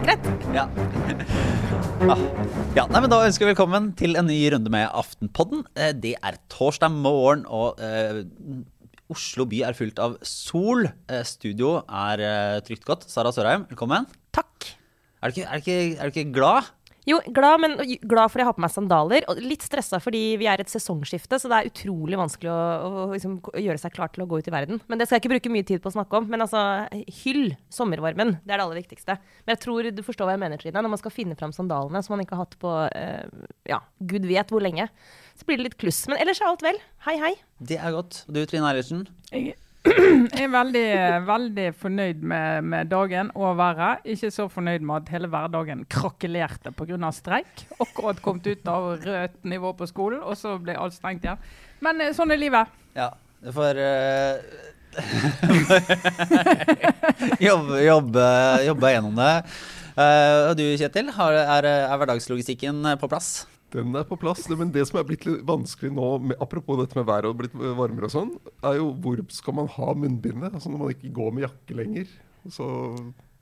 Greit. Ja. ah. ja, nei, men Da ønsker vi velkommen til en ny runde med Aftenpodden. Eh, Det er torsdag morgen, og eh, Oslo by er fullt av sol. Eh, studio er eh, trygt godt. Sara Sørheim, velkommen. Takk. Er du ikke, er du ikke, er du ikke glad? Jo, glad, men glad fordi jeg har på meg sandaler. Og litt stressa fordi vi er et sesongskifte, så det er utrolig vanskelig å, å, liksom, gjøre seg klar til å gå ut i verden. Men det skal jeg ikke bruke mye tid på å snakke om. Men altså, hyll sommervarmen. Det er det aller viktigste. Men jeg tror du forstår hva jeg mener, Trine. Når man skal finne fram sandalene som man ikke har hatt på eh, ja, gud vet hvor lenge, så blir det litt kluss. Men ellers er alt vel. Hei, hei. Det er godt. Og du, Trine Eilertsen? Jeg jeg er veldig, veldig fornøyd med, med dagen og været. Ikke så fornøyd med at hele hverdagen krakelerte pga. streik. Akkurat kommet ut av rødt nivå på skolen, og så ble alt stengt igjen. Men eh, sånn er livet. Ja, får eh, jobbe, jobbe, jobbe gjennom det. Eh, og du, Kjetil, har, er, er hverdagslogistikken på plass? Den er på plass. Men det som er blitt litt vanskelig nå, med, apropos dette med været og blitt varmere og sånn, er jo hvor skal man ha munnbindet? Altså når man ikke går med jakke lenger. Så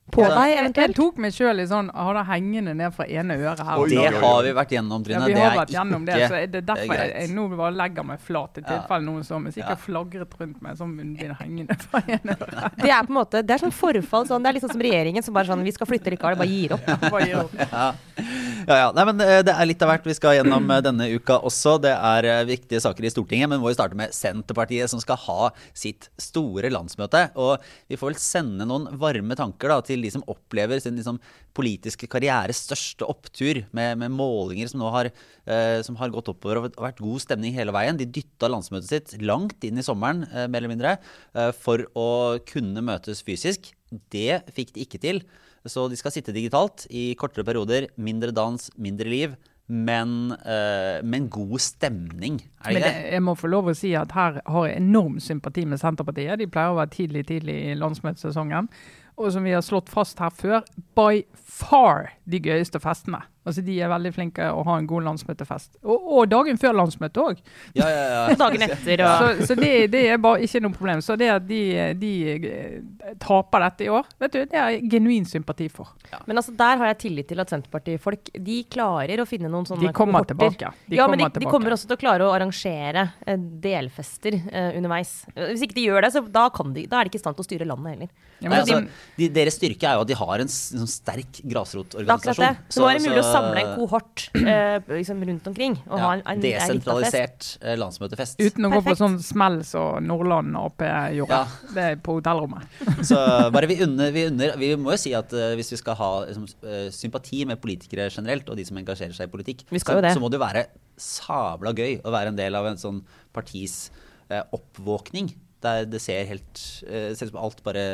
på deg, Jeg tok meg sjøl i sånn Har det hengende ned fra ene øret her. Oi, Det ja, ja, har vi vært gjennom, Ja, vi har vært gjennom det, så er det er derfor jeg, er jeg nå bare legger meg flat i Ja. tilfelle noen så hvis ikke Ja. flagret rundt meg sånn munnbind hengende fra ene øret. Det er på en måte, det er sånn forfall. Sånn, det er litt sånn som regjeringen som bare sånn Vi skal flytte likevel, bare gir opp. Bare gir du? Ja. ja. Nei, men eh, Det er litt av hvert vi skal gjennom eh, denne uka også. Det er eh, viktige saker i Stortinget, men vi må starte med Senterpartiet, som skal ha sitt store landsmøte. Og vi får vel sende noen varme tanker da, til de som opplever sin liksom, politiske karrieres største opptur, med, med målinger som nå har, eh, som har gått oppover og vært god stemning hele veien. De dytta landsmøtet sitt langt inn i sommeren, eh, mer eller mindre, eh, for å kunne møtes fysisk. Det fikk de ikke til. Så de skal sitte digitalt i kortere perioder. Mindre dans, mindre liv. Men, med men god stemning, er det ikke det? jeg må få lov å si at her har jeg enorm sympati med Senterpartiet. De pleier å være tidlig tidlig i landsmøtesesongen. Og som vi har slått fast her før, by far de gøyeste festene. Altså De er veldig flinke å ha en god landsmøtefest. Og, og dagen før landsmøtet òg. Ja, ja, ja. Dagen etter og Så, så det, det er bare ikke noe problem. Så det at de, de eh, taper dette i år, vet du, det har jeg genuin sympati for. Men altså, der har jeg tillit til at Senterpartifolk de klarer å finne noen sånne De kommer kohorter. tilbake. De ja, men de, kommer de kommer også til å klare å arrangere eh, delfester uh, underveis. Hvis ikke de gjør det, så da, kan de, da er de ikke i stand til å styre landet heller. Ja, men altså, de, de, deres styrke er jo at de har en sånn sterk Det er akkurat det. grasrotorganisasjon. Så nå er det mulig å samle en kohort eh, liksom rundt omkring. Og ha en, en. Desentralisert eh, landsmøtefest. uten å gå på sånn smell som Nordland Ap gjorde. Ja. Det er på hotellrommet. Så bare vi unner, vi unner Vi må jo si at uh, hvis vi skal ha liksom, eh, sympati med politikere generelt, og de som engasjerer seg i politikk, Vi skal så, jo det. så må det jo være sabla gøy å være en del av en sånn partis uh, oppvåkning. Der det ser helt uh, ser ut som alt bare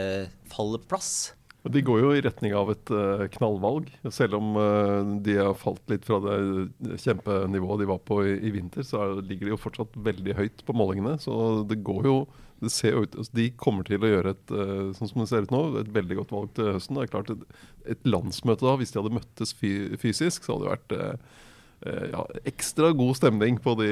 faller på plass. De går jo i retning av et eh, knallvalg. Selv om eh, de har falt litt fra det kjempenivået de var på i, vinter, så er, ligger de jo fortsatt veldig høyt på målingene. Så det går jo det ser ut, altså De kommer til å gjøre et eh, sånn som det ser ut nå, et veldig godt valg til høsten. Det er klart Et, et landsmøte da, hvis de hadde møttes fysisk, så hadde det vært ja, ekstra god stemning på de,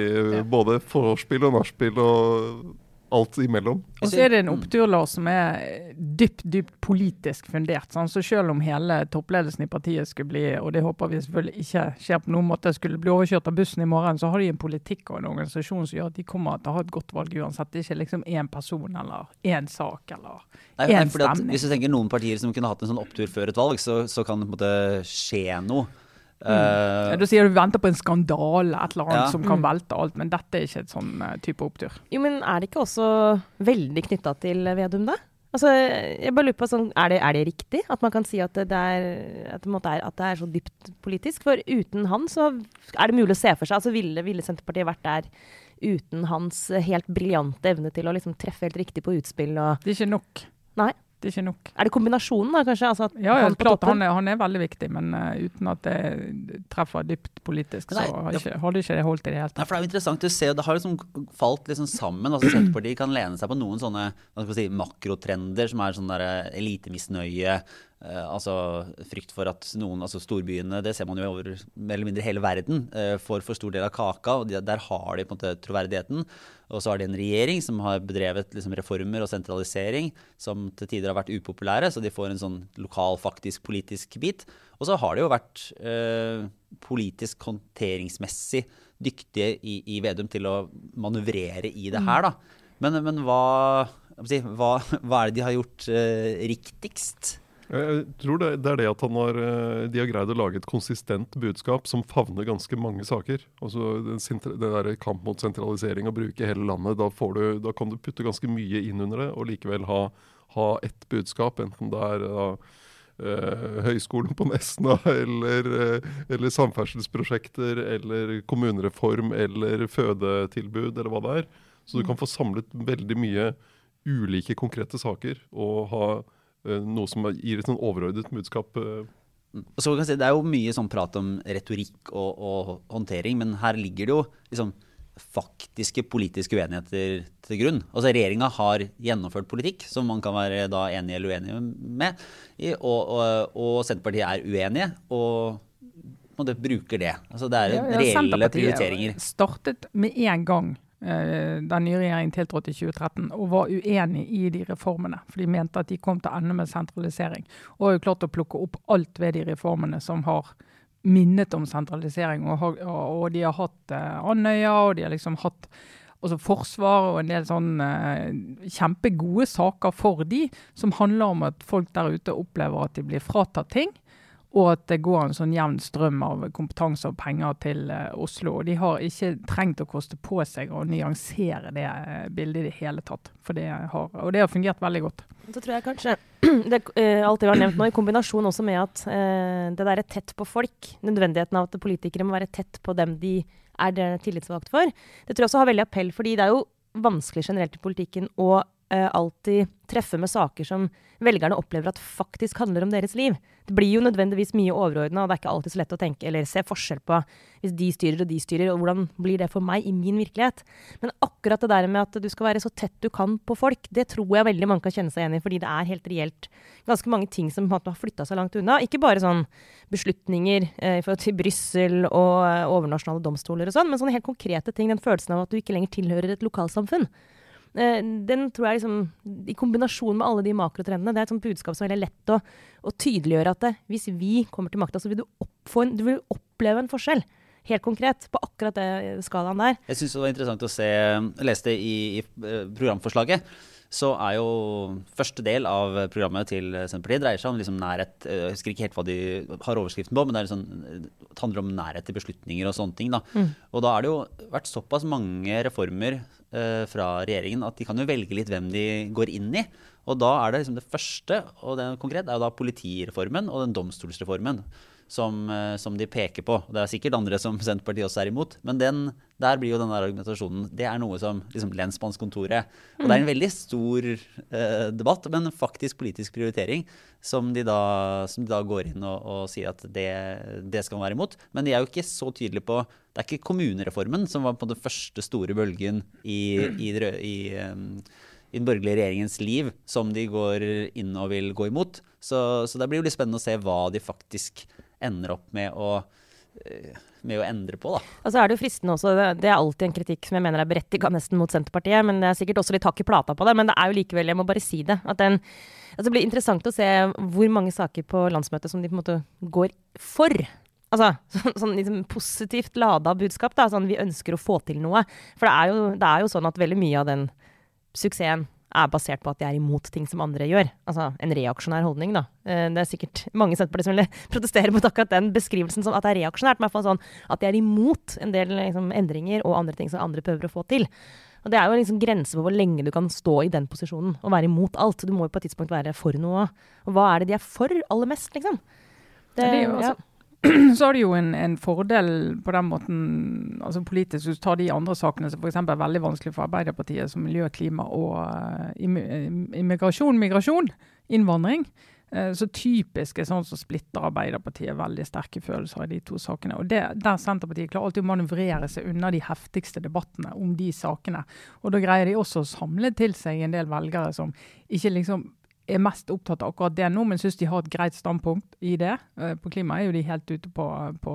både forspill og nachspiel og alt imellom. Og så er det en opptur Lars, som er dypt dypt politisk fundert. Sånn. Så selv om hele toppledelsen i partiet skulle bli, og det håper vi selvfølgelig ikke skjer på noen måte, skulle bli overkjørt av bussen i morgen, så har de en politikk og en organisasjon som gjør at de kommer til å ha et godt valg uansett. Det er ikke liksom én person eller én sak eller Nei, nei, én fordi at stemning. hvis du tenker noen partier som kunne hatt en sånn opptur før et valg, så, så kan det på en måte skje noe. Eh, Da sier du venter på en skandale, et eller annet Ja. som kan Mm. velte alt, men dette er ikke et sånn eh, type opptur. Jo, men er det ikke også veldig knytta til Vedum, da? Altså, jeg bare lurer på sånn, er det, er det riktig at man kan si at det er, at det, er, at det er så dypt politisk? For uten han så er det mulig å se for seg altså Ville, ville Senterpartiet vært der uten hans helt briljante evne til å liksom treffe helt riktig på utspill og Det er ikke nok. Nei. Det er ikke nok. Er det kombinasjonen, da, kanskje? Altså at Ja, ja han klart han er, han er veldig viktig, men uh, uten at det treffer dypt politisk, Nei, så har ikke, ikke, det ikke det holdt i det hele Nei, tatt. for Det er jo interessant å se, og det har liksom falt liksom sammen. altså Senterpartiet kan lene seg på noen sånne hva skal si, makrotrender, som er sånn der elitemisnøye, Eh, altså frykt for at noen, altså storbyene, det ser man jo over mer eller mindre hele verden, eh, får for stor del av kaka. og de, Der har de på en måte troverdigheten. Og så har de en regjering som har bedrevet liksom, reformer og sentralisering som til tider har vært upopulære, så de får en sånn lokal, faktisk politisk bit. Og så har de jo vært eh, politisk håndteringsmessig dyktige i, i, Vedum til å manøvrere i det her, da. Men, men hva, hva, hva, er det de har gjort eh, riktigst? Jeg tror det, det, er det at har, eh, de har greid å lage et konsistent budskap som favner ganske mange saker. Altså Det der kamp mot sentralisering og bruke hele landet, da, du, da, kan du putte ganske mye inn under det og likevel ha, ha ett budskap. Enten det er da, eh, Høgskolen på Nesna eller, eh, eller, samferdselsprosjekter eller kommunereform eller fødetilbud eller hva det er. Så du kan få samlet veldig mye ulike konkrete saker og ha noe som gir et sånn overordnet budskap. Eh. Så kan si, det er jo mye sånn prat om retorikk og, og håndtering, men her ligger det jo liksom faktiske politiske uenigheter til grunn. Altså Regjeringa har gjennomført politikk som man kan være da enig eller uenig med, og, og, og Senterpartiet er uenige. og og det bruker det. Altså Det er ja, ja, reelle prioriteringer. startet med en gang Eh, den nye regjeringen tiltrådte i 2013 og var uenig i de reformene. For de mente at de kom til å ende med sentralisering. Og har jo klart å plukke opp alt ved de reformene som har minnet om sentralisering. Og, og de har hatt uh, Andøya, og de har liksom hatt også forsvar og en del sånn uh, kjempegode saker for de, som handler om at folk der ute opplever at de blir fratatt ting og at det går en sånn jevn strøm av kompetanse og penger til uh, Oslo. Og de har ikke trengt å koste på seg å nyansere det uh, bildet i det hele tatt. Det har, og det har fungert veldig godt. Så tror jeg kanskje det, uh, alt det vi har nevnt nå, i kombinasjon også med at det derre tett på folk, nødvendigheten av at politikere må være tett på dem de er tillitsvalgt for, det tror jeg også har veldig appell. fordi det er jo vanskelig generelt i politikken å uh, alltid treffe med saker som velgerne opplever at faktisk handler om deres liv. Det blir jo nødvendigvis mye overordna, og det er ikke alltid så lett å tenke eller se forskjell på hvis de styrer og de styrer, og hvordan blir det for meg i min virkelighet. Men akkurat det der med at du skal være så tett du kan på folk, det tror jeg veldig mange kan kjenne seg igjen i, fordi det er helt reelt ganske mange ting som har flytta seg langt unna. Ikke bare sånn beslutninger eh, i forhold til Brussel og eh, overnasjonale domstoler og sånn, men sånne helt konkrete ting. Den følelsen av at du ikke lenger tilhører et lokalsamfunn. Eh, den tror jeg liksom, i kombinasjon med alle de makrotrendene, det er et sånt budskap som er veldig lett å, å tydeliggjøre at det, hvis vi kommer til makta, så vil du, en, du vil oppleve en forskjell. Helt konkret, på akkurat det skalaen der. Jeg syns det var interessant å se leste i, i eh, programforslaget så er jo første del av programmet til Senterpartiet dreier seg om liksom nærhet Jeg husker ikke helt hva de har overskriften på, men det, sånn, det handler om nærhet til beslutninger og sånne ting. Da. Mm. Og da har det jo vært såpass mange reformer fra regjeringen at de kan jo velge litt hvem de går inn i. Og da er det liksom det første, og det konkret, er jo da politireformen og den domstolsreformen som, eh, som, de peker på. Det er sikkert andre som Senterpartiet også er imot, men den, der blir jo denne argumentasjonen Det er noe som liksom, lensmannskontoret Og det er en veldig stor eh, debatt, men faktisk politisk prioritering, som de da, som de da går inn og, og sier at det, det, skal man være imot. Men de er jo ikke så tydelige på Det er ikke kommunereformen som var på den første store bølgen i, i, i, um, i den borgerlige regjeringens liv som de går inn og vil gå imot. Så, så det blir jo litt spennende å se hva de faktisk ender opp med å eh, med å endre på. Da. Og så er Det jo fristende også, det, er alltid en kritikk som jeg mener er berettiget nesten mot Senterpartiet, men det er sikkert også litt hakk i plata på det. Men det er jo likevel, jeg må bare si det, at den, altså det blir interessant å se hvor mange saker på landsmøtet som de på en måte går for. Altså, så, sånn liksom positivt lada budskap. da, sånn Vi ønsker å få til noe. For det er jo, det er jo sånn at veldig mye av den suksessen er basert på at de er imot ting som andre gjør. Altså en reaksjonær holdning, da. Eh, det er sikkert mange Senterpartiet som vil protestere mot akkurat den beskrivelsen som at det er reaksjonært, men i sånn at de er imot en del liksom, endringer og andre ting som andre prøver å få til. Og Det er jo liksom grenser for hvor lenge du kan stå i den posisjonen og være imot alt. Du må jo på et tidspunkt være for noe. Og hva er det de er for aller mest, liksom? Det, det er jo altså, så har de jo en, en, fordel på den måten altså politisk. Hvis du tar de andre sakene som f.eks. er veldig vanskelig for Arbeiderpartiet, som miljø, klima og uh, immigrasjon, migrasjon, innvandring. Uh, så typisk er sånn som splitter Arbeiderpartiet veldig sterke følelser i de to sakene. Og det, Der Senterpartiet klarer alltid å manøvrere seg unna de heftigste debattene om de sakene. Og da greier de også å samle til seg en del velgere som ikke liksom er mest opptatt av akkurat det nå, men syns de har et greit standpunkt i det. Eh, på klima er jo de helt ute på, på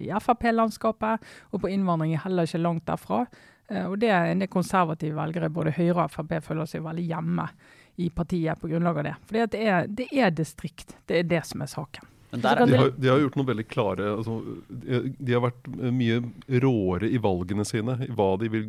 i Frp-landskapet, og på innvandring er heller ikke langt derfra. Og det er en del konservative velgere, både Høyre og Frp, føler seg veldig hjemme i partiet på grunnlag av det. For det det er distrikt. Det er det som er saken. De har, de, har, gjort noe veldig klare altså, de, har vært mye råere i valgene sine, i hva de vil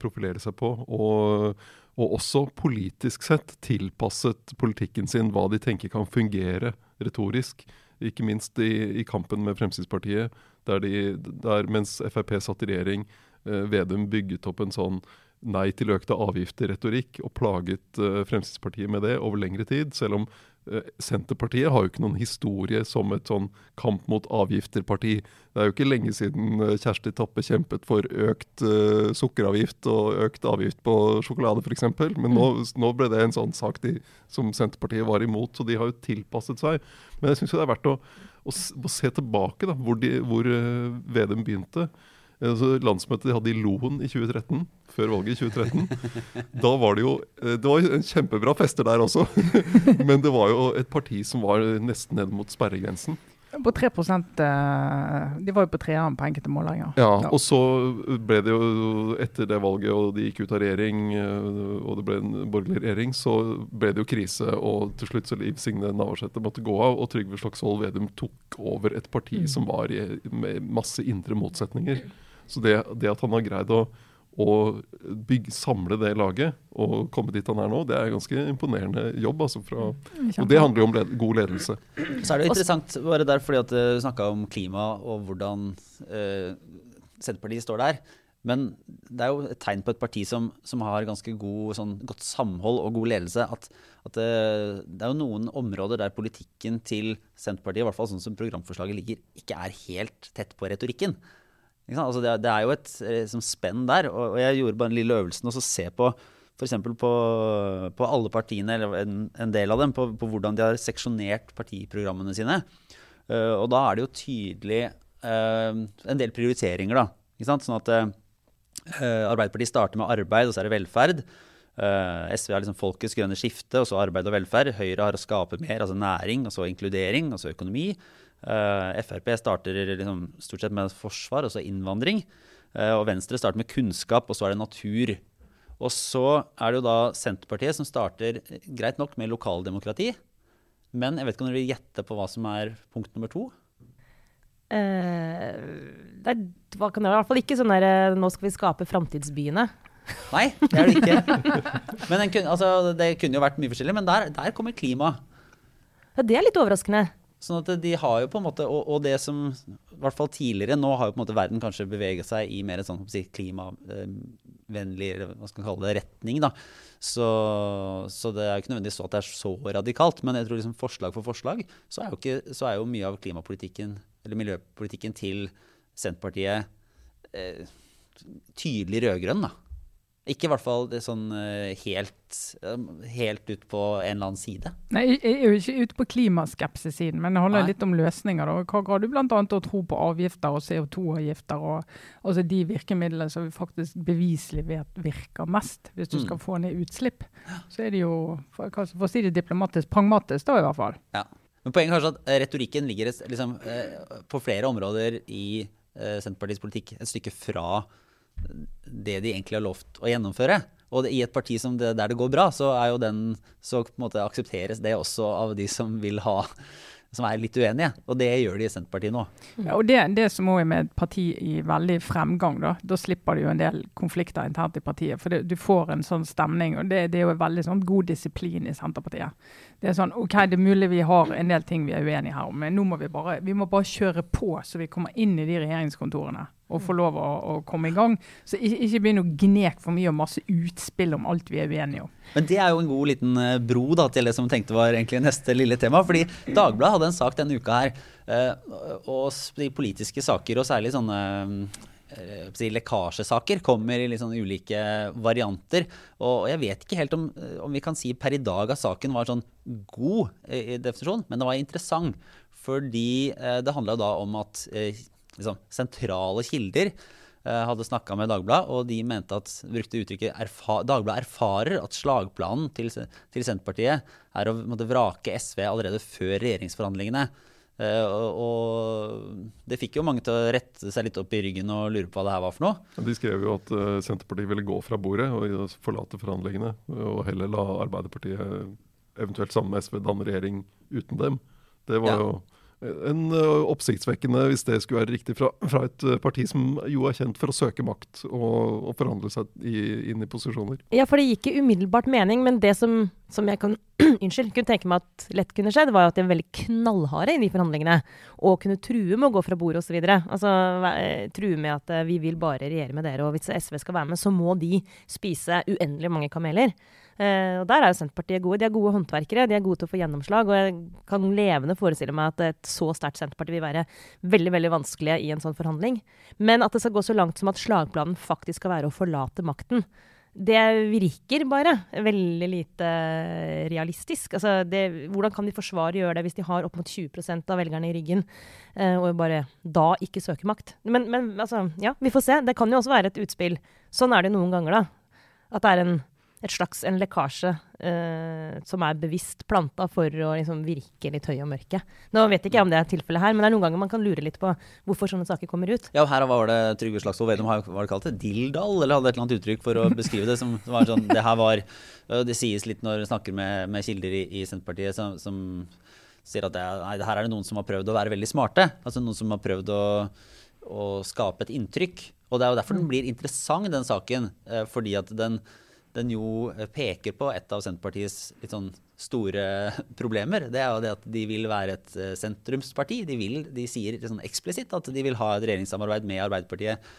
profilere seg på. Og, og, også politisk sett tilpasset politikken sin hva de tenker kan fungere retorisk. Ikke minst i, i kampen med Fremskrittspartiet, der, de, der mens Frp satt i regjering, eh, Vedum bygget opp en sånn nei til økte avgifter-retorikk og plaget eh, Fremskrittspartiet med det over lengre tid. Selv om Senterpartiet har jo ikke noen historie som et sånn kamp mot avgifter-parti. Det er jo ikke lenge siden uh, Kjersti Tappe kjempet for økt sukkeravgift og økt avgift på sjokolade f.eks. Men nå, mm. nå, ble det en sånn sak de, som Senterpartiet var imot, så de har jo tilpasset seg. Men jeg syns det er verdt å, å, å, se tilbake da, hvor, de, hvor Vedum begynte. Altså, landsmøtet de hadde i Loen i 2013, før valget i 2013. Da var det jo eh, Det var en kjempebra fester der også. Men det var jo et parti som var nesten ned mot sperregrensen. På 3 eh, De var jo på treeren på enkelte målinger. Ja, ja, og så ble det jo etter det valget og de gikk ut av regjering, og det ble en borgerlig regjering, så ble det jo krise. Og til slutt så Liv Signe Navarsete måtte gå av, og Trygve Slagsvold Vedum tok over et parti mm. som var i, med masse indre motsetninger. Så det, det at han har greid å, å bygge, samle det laget og komme dit han er nå, det er ganske imponerende jobb. Altså fra, og det handler jo om led, god ledelse. Så er det interessant bare der fordi at du snakka om klima og hvordan eh, Senterpartiet står der. Men det er jo et tegn på et parti som, som har ganske god, sånn, godt samhold og god ledelse. At, at det, det, er jo noen områder der politikken til Senterpartiet, i hvert fall sånn som programforslaget ligger, ikke er helt tett på retorikken. Altså det, det, er jo et liksom, spenn der. Og, jeg gjorde bare en lille øvelsen og så se på f.eks. På, på alle partiene, eller en, en del av dem, på, på, hvordan de har seksjonert partiprogrammene sine. Uh, og da er det jo tydelig uh, en del prioriteringer, da. Sånn at uh, Arbeiderpartiet starter med arbeid, og så er det velferd. SV har liksom folkets grønne skifte, og så arbeid og velferd. Høyre har å skape mer, altså næring, og så inkludering, og så økonomi. Uh, Frp starter liksom stort sett med forsvar, og så innvandring. Uh, og Venstre starter med kunnskap, og så er det natur. Og så er det jo da Senterpartiet som starter greit nok med lokaldemokrati. Men jeg vet ikke om dere vil gjette på hva som er punkt nummer to? Uh, det var kan det i hvert fall ikke sånn der Nå skal vi skape framtidsbyene. Nei, det er det ikke. men kunne, altså, det kunne jo vært mye forskjellig, men der, der kommer klima. Ja, det er litt overraskende. Sånn at de har jo på en måte, og, og, det som i hvert fall tidligere, nå har jo på en måte verden kanskje beveget seg i mer en sånn si, klimavennlig hva skal man kalle det, retning. da. Så, så, det er jo ikke nødvendigvis så at det er så radikalt. Men jeg tror liksom forslag for forslag så er jo, ikke, så er jo mye av klimapolitikken, eller miljøpolitikken til Senterpartiet eh, tydelig rød-grønn. da. Ikke i hvert fall sånn eh, helt, eh, helt ut på en eller annen side. Nei, Jeg er jo ikke ute på klimaskepsissiden, men det handler Nei. litt om løsninger. da. Hva har du bl.a. å tro på avgifter og CO2-avgifter, og altså de virkemidlene som vi faktisk beviselig vet virker mest, hvis du mm. skal få ned utslipp. Så er det jo, for, for å si det diplomatisk, pragmatisk da i hvert fall. Ja. Men poenget er kanskje at retorikken ligger liksom, eh, på flere områder i Senterpartiets politikk et stykke fra det de egentlig har lovt å gjennomføre. Og i et parti som det, der det går bra, så, er jo den, så aksepteres det også av de som ha som er litt uenige. Og det gjør de i Senterpartiet nå. Ja, og Det, det som òg er med et parti i veldig fremgang, da, da slipper du jo en del konflikter internt i partiet. For det, du får en sånn stemning. og Det, det er jo veldig sånn god disiplin i Senterpartiet. Det er sånn OK, det er mulig vi har en del ting vi er uenige her om, men nå må vi bare, vi må bare kjøre på så vi kommer inn i de regjeringskontorene og få lov å, å komme i gang. Så ikke, ikke begynn å gneke for mye og masse utspill om alt vi er uenige om. Men det er jo en god liten eh, bro da, til det som tenkte var egentlig neste lille tema. fordi Dagbladet hadde en sak denne uka her. Eh, og de politiske saker, og særlig sånne eh, lekkasjesaker kommer i litt sånn ulike varianter. Og jeg vet ikke helt om, om vi kan si per i dag at saken var sånn god i definisjon, men det var interessant. Fordi det handla da om at liksom, sentrale kilder eh, hadde snakka med Dagbladet, og de mente at brukte uttrykket erfa Dagbladet erfarer at slagplanen til, til Senterpartiet er å måtte vrake SV allerede før regjeringsforhandlingene. Uh, og, og det fikk jo mange til å rette seg litt opp i ryggen og lure på hva det her var for noe. De skrev jo at uh, Senterpartiet ville gå fra bordet og forlate forhandlingene, og heller la Arbeiderpartiet eventuelt sammen med SV danne regjering uten dem. Det var ja. jo en uh, oppsiktsvekkende, hvis det skulle være riktig, fra, fra, et uh, parti som jo er kjent for å søke makt og, og forhandle seg i, inn i posisjoner. Ja, for det gikk i umiddelbart mening, men det som, som jeg kan, unnskyld, kunne tenke meg at lett kunne skjedd, var at de var veldig knallharde i de forhandlingene. Og kunne true med å gå fra bordet osv. Altså true med at vi vil bare regjere med dere, og hvis SV skal være med, så må de spise uendelig mange kameler. Uh, og Der er jo Senterpartiet gode. De er gode håndverkere, de er gode til å få gjennomslag. Og jeg kan levende forestille meg at et så sterkt Senterparti vil være veldig veldig vanskelige i en sånn forhandling. Men at det skal gå så langt som at slagplanen faktisk skal være å forlate makten. Det virker bare veldig lite realistisk. Altså det, hvordan kan de forsvare å gjøre det hvis de har opp mot 20% av velgerne i ryggen, eh, og bare da ikke søker makt? Men, men altså, ja, vi får se. Det kan jo også være et utspill. Sånn er det noen ganger, da. At det er en et slags en lekkasje eh, som er bevisst planta for å liksom, virke litt høy og mørke. Nå vet ikke jeg om det er tilfellet her, men det er noen ganger man kan lure litt på hvorfor sånne saker kommer ut. Ja, og her var det Trygve Slagsvold Vedum har det kalt det? Dildal? Eller hadde et eller annet uttrykk for å beskrive det som, som var sånn Det her var Det sies litt når du snakker med, med kilder i, i Senterpartiet som, som, sier at det, nei, her er det noen som har prøvd å være veldig smarte. Altså noen som har prøvd å, å skape et inntrykk. Og det er jo derfor den blir interessant, den saken. Eh, fordi at den den jo peker på et av Senterpartiets litt sånn store problemer. Det er jo det at de vil være et eh, sentrumsparti. De, vil, de sier sånn eksplisitt at de vil ha et regjeringssamarbeid med Arbeiderpartiet.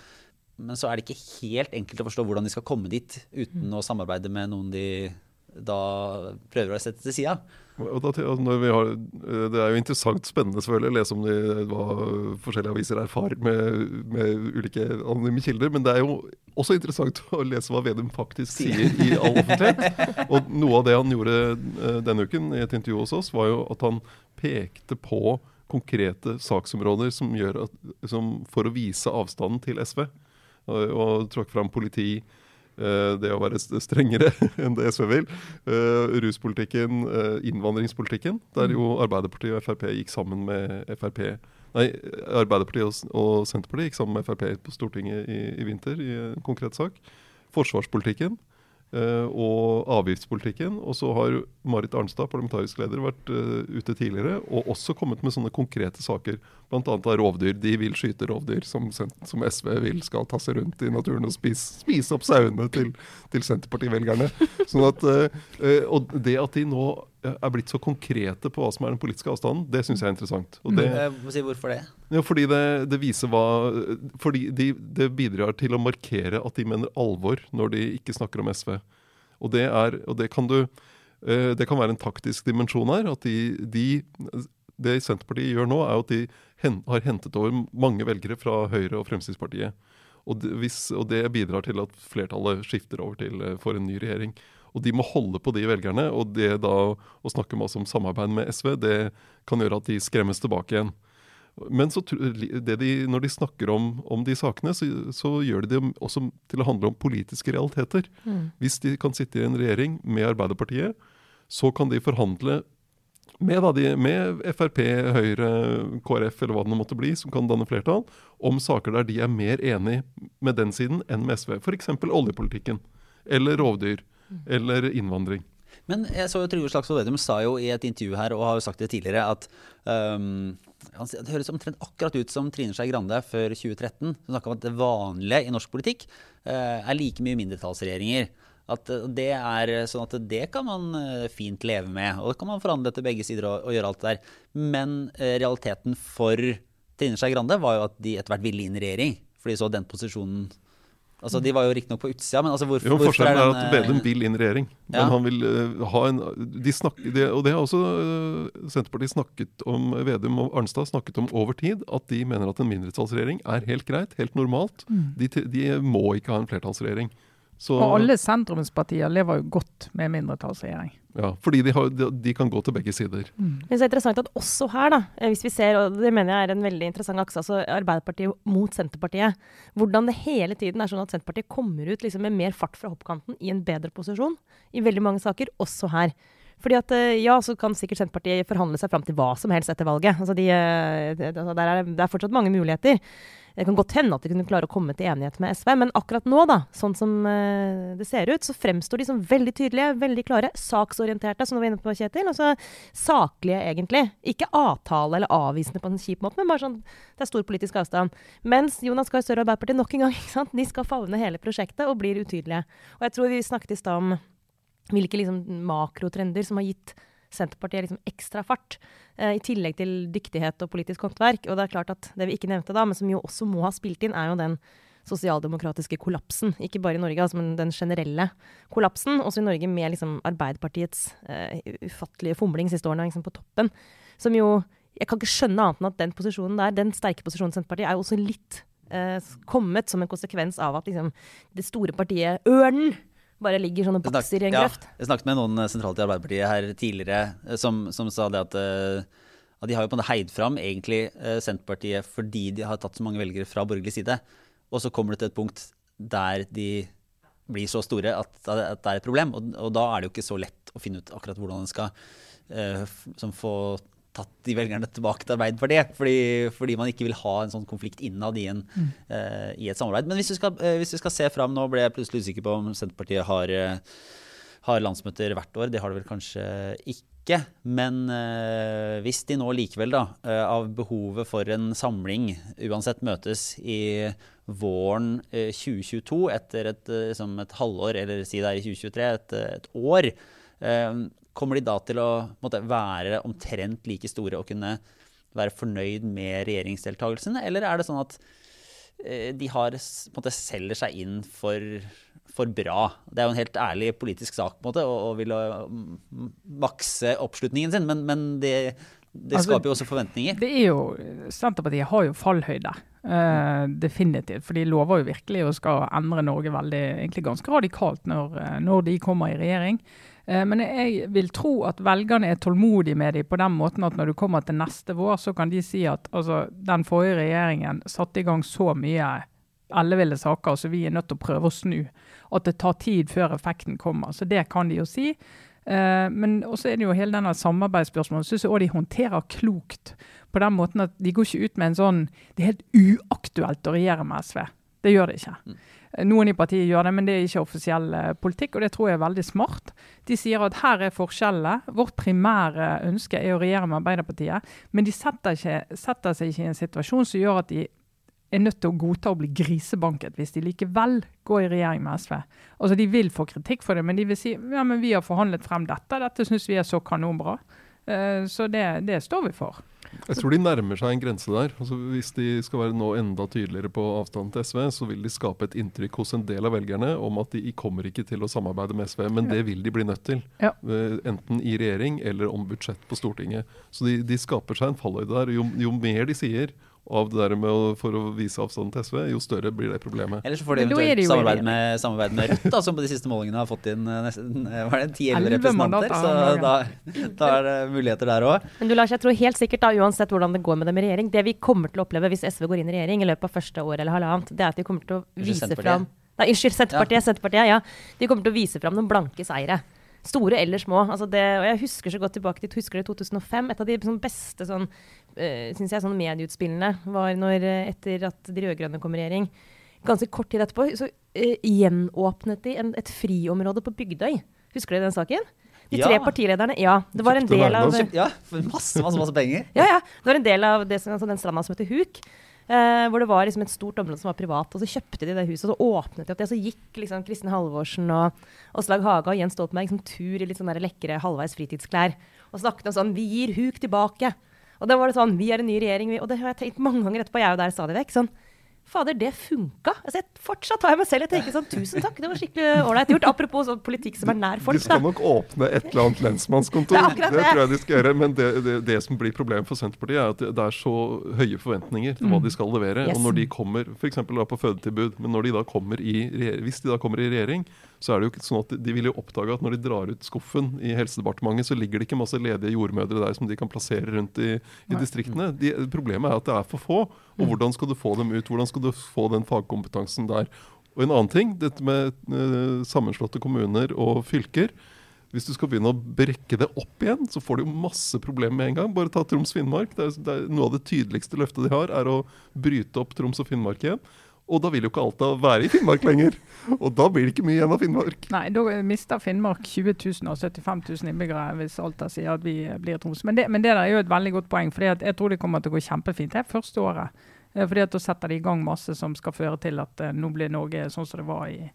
Men så er det ikke helt enkelt å forstå hvordan de skal komme dit uten mm. å samarbeide med noen de da prøver å sette til sida. Altså, har, eh, det er jo interessant, spennende selvfølgelig å lese om de, hva forskjellige aviser erfarer med, med, ulike anonyme kilder. Men det er jo også interessant å lese hva Vedum faktisk sier i all offentlighet. Og noe av det han gjorde eh, denne uken i et intervju hos oss, var jo at han pekte på konkrete saksområder som gjør at, som for å vise avstanden til SV. Og, og trakk fram politi, det å være strengere enn det SV vil. Eh, ruspolitikken, eh, innvandringspolitikken, der jo Arbeiderpartiet og Frp gikk sammen med Frp. Nei, Arbeiderpartiet og Senterpartiet gikk sammen med Frp på Stortinget i, i vinter i en konkret sak. Forsvarspolitikken. Uh, og avgiftspolitikken. Og så har Marit Arnstad, parlamentarisk leder, vært uh, ute tidligere og også kommet med sånne konkrete saker. Bl.a. av rovdyr. De vil skyte rovdyr som, som, SV vil skal ta seg rundt i naturen og spise, spise opp sauene til, til Senterparti-velgerne. Sånn at, uh, og det at de nå er blitt så konkrete på hva som er den politiske avstanden, det syns jeg er interessant. Og det, si hvorfor det? Ja, fordi det, det, viser hva Fordi de, det bidrar til å markere at de mener alvor når de ikke snakker om SV. Og det, er, og det kan du eh, Det kan være en taktisk dimensjon her. at de, de det Senterpartiet gjør nå, er at de har hentet over mange velgere fra Høyre og Fremskrittspartiet. Og det, hvis, og det bidrar til at flertallet skifter over til eh, for en ny regjering. Og de må holde på de velgerne. Og det da å snakke masse om samarbeid med SV, det kan gjøre at de skremmes tilbake igjen. Men så, de, når de snakker om, om de sakene, så, så, gjør de det også til å handle om politiske realiteter. Mm. Hvis de kan sitte i en regjering med Arbeiderpartiet, så kan de forhandle med, da, de, med Frp, Høyre, KrF eller hva det måtte bli, som kan danne flertall, om saker der de er mer enig med den siden enn med SV. F.eks. oljepolitikken eller rovdyr eller innvandring. Men jeg så jo Trygve Slagsvold Vedum sa jo i et intervju her, og har jo sagt det tidligere, at um, det høres omtrent akkurat ut som Trine Skei Grande før 2013. Hun snakka om at det vanlige i norsk politikk uh, er like mye mindretallsregjeringer. At det er sånn at det kan man fint leve med, og det kan man forhandle til begge sider og, og gjøre alt det der. Men realiteten for Trine Skei Grande var jo at de etter hvert ville inn i regjering. For de så den posisjonen Altså, De var jo riktignok på utsida, men altså hvorfor, jo, Forskjellen er, er, at Vedum vil inn regjering. Ja. Men han vil uh, ha en de snakker, de, Og det har også uh, Senterpartiet snakket om, Vedum og Arnstad snakket om over tid, at de mener at en mindretallsregjering er helt greit, helt normalt. Mm. De, de, må ikke ha en flertallsregjering. Så, Og alle sentrumspartier lever jo godt med mindretallsregjering. ja, fordi de, har, de, de kan gå til begge sider. Men så er interessant at også her, da, eh, hvis vi ser, og det mener jeg er en veldig interessant akse, altså Arbeiderpartiet mot Senterpartiet, hvordan det hele tiden er sånn at Senterpartiet kommer ut liksom med mer fart fra hoppkanten i en bedre posisjon i veldig mange saker, også her. Fordi at eh, ja, så kan sikkert Senterpartiet forhandle seg fram til hva som helst etter valget. Altså de, eh, det, altså der er, det er fortsatt mange muligheter. Det kan godt hende at de kunne klare å komme til enighet med SV, men akkurat nå, da, sånn som eh, det ser ut, så fremstår de som veldig tydelige, veldig klare, saksorienterte, som du var inne på, Kjetil. Altså saklige, egentlig. Ikke avtale eller avvisende på en kjip måte, men bare sånn det er stor politisk avstand. Mens Jonas Gahr Støre og Arbeiderpartiet nok en gang, ikke sant, de skal favne hele prosjektet og blir utydelige. Og jeg tror vi snakket i stad om hvilke liksom makrotrender som har gitt Senterpartiet liksom ekstra fart, eh, i tillegg til dyktighet og politisk håndverk. Og det er klart at det vi ikke nevnte da, men som jo også må ha spilt inn, er jo den sosialdemokratiske kollapsen. Ikke bare i Norge, altså, men den generelle kollapsen. Også i Norge med liksom Arbeiderpartiets eh, ufattelige fomling siste årene liksom på toppen. Som jo Jeg kan ikke skjønne annet enn at den posisjonen der, den sterke posisjonen Senterpartiet, er jo også litt eh, kommet som en konsekvens av at liksom, det store partiet Ørnen bare ligger sånne bokser i en ja. Jeg snakket med noen eh, sentralt i Arbeiderpartiet her tidligere eh, som, som sa det at, eh, at de har jo på en måte heid fram egentlig Senterpartiet fordi de har tatt så mange velgere fra borgerlig side. Og så kommer det til et punkt der de blir så store at, at det er et problem. Og, og da er det jo ikke så lett å finne ut akkurat hvordan en skal uh, få tatt de velgerne tilbake til Arbeiderpartiet. Fordi, fordi man ikke vil ha en sånn konflikt innad i, en, eh, i et samarbeid. Men hvis vi, skal, uh, hvis vi skal se fram, nå ble jeg plutselig usikker på om Senterpartiet har uh, har landsmøter hvert år. Det har det vel kanskje ikke. Men hvis de nå likevel, da, av behovet for en samling, uansett møtes i våren eh, 2022, etter et, liksom et halvår, eller si det er i 2023, et, et år, kommer de da til å måtte, være omtrent like store og kunne være fornøyd med regjeringsdeltakelsen, eller er det sånn at eh, de har, måte, selger seg inn for, for bra. Det er jo en helt ærlig politisk sak på en måte, å ville mm, makse oppslutningen sin, men, men det, det Altså, skaper jo også forventninger. Det er jo, Senterpartiet har jo fallhøyde, Uh, definitivt. For de lover jo virkelig å skal endre Norge veldig, egentlig ganske radikalt når, eh, når de kommer i regjering. Eh, men jeg vil tro at velgerne er tålmodige med dem på den måten at når du kommer til neste vår, så kan de si at altså, den forrige regjeringen satte i gang så mye elleville saker, så vi er nødt til å prøve å snu. At det tar tid før effekten kommer. Så det kan de jo si. Eh, men også er det jo hele denne samarbeidsspørsmålet. Syns jeg også de håndterer klokt. På den måten at de går ikke ut med en sånn Det er helt uaktuelt å regjere med SV. Det gjør det ikke. Noen i partiet gjør det, men det er ikke offisiell eh, politikk, og det tror jeg er veldig smart. De sier at her er forskjellene. Vårt primære ønske er å regjere med Arbeiderpartiet, men de setter, ikke, setter seg ikke i en situasjon som gjør at de er nødt til å godta å bli grisebanket hvis de likevel går i regjering med SV. Altså De vil få kritikk for det, men de vil si ja, men vi har forhandlet frem dette, dette syns vi er så kanonbra. Eh, så det, det står vi for. Jeg tror de nærmer seg en grense der. Altså, hvis de skal være nå enda tydeligere på avstanden til SV, så vil de skape et inntrykk hos en del av velgerne om at de kommer ikke til å samarbeide med SV, men det vil de bli nødt til. Ja. Eh, Enten i regjering eller om budsjett på Stortinget. Så de, de skaper seg en falløyde der. Jo, jo mer de sier av det der med å, for å vise avstanden til SV, jo større blir det problemet. Eller så får de eventuelt samarbeid med, samarbeid med Rødt, da, som på de siste målingene har fått inn eh, nesten var er det, 10-11 representanter. Så da, da er det muligheter der òg. Men du Lars, jeg tror helt sikkert da, uansett hvordan det går med dem i regjering, det vi kommer til å oppleve hvis SV går inn i regjering i løpet av første år eller halvannet, det er at de kommer til å vise fram Nei, unnskyld, Senterpartiet, Senterpartiet, ja. De kommer til å vise fram noen blanke seire. Store eller små. Altså det, og jeg husker så godt tilbake til husker det 2005. Et av de sånn beste sånn, uh, synes jeg, sånn medieutspillene var når, eh, etter at de rød-grønne kom i regjering. Ganske kort tid etterpå så uh, gjenåpnet de en, et friområde på Bygdøy. Husker dere den saken? De tre Ja. partilederne. Ja. Det var en del av Ja, for masse, masse, masse penger. ja, ja. Det var en del av det, altså den stranda som heter Huk. Eh, hvor det var liksom et stort område som var privat. Og så kjøpte de det huset, og så åpnet de opp det. Og så gikk liksom Kristin Halvorsen og Åslaug Haga og Jens Stoltenberg liksom tur i litt sånne lekre halvveis fritidsklær. Og snakket om sånn Vi gir Huk tilbake. Og da var det sånn Vi er en ny regjering. Vi, og det har jeg tenkt mange ganger etterpå. Jeg er jo der stadig vekk. Sånn Fader, det funka! Altså, jeg, fortsatt har jeg meg selv i å tenke sånn Tusen takk, det var skikkelig ålreit gjort. Apropos sånn politikk som er nær folk. De skal Da. nok åpne et eller annet lensmannskontor. Det Det, tror jeg de skal gjøre. Men det, det, det som blir problemet for Senterpartiet, er at det er så høye forventninger til hva de skal levere. Yes. Og når de kommer f.eks. på fødetilbud, men de kommer i, hvis de da kommer i regjering, så er det jo ikke sånn at de, vil jo oppdage at når de drar ut skuffen i Helsedepartementet, så ligger det ikke masse ledige jordmødre der som de kan plassere rundt i, i distriktene. De, problemet er at det er for få. Og hvordan skal du få dem ut? Hvordan skal du få den fagkompetansen der? Og en annen ting, dette med eh, sammenslåtte kommuner og fylker. Hvis du skal begynne å brekke det opp igjen, så får du jo masse problemer med en gang. Bare ta Troms-Finnmark. Noe av det tydeligste løftet de har, er å bryte opp Troms og Finnmark igjen. Og da vil jo ikke Alta være i Finnmark lenger. Og da blir det ikke mye igjen av Finnmark. Nei, da mister Finnmark 20 000 og 75 000 innbyggere hvis Alta sier at vi blir Troms. Men det, men det der er jo et veldig godt poeng, for jeg tror det kommer til å gå kjempefint det første året. Eh, Fordi at Da setter de i gang masse som skal føre til at eh, nå blir Norge sånn som det var i,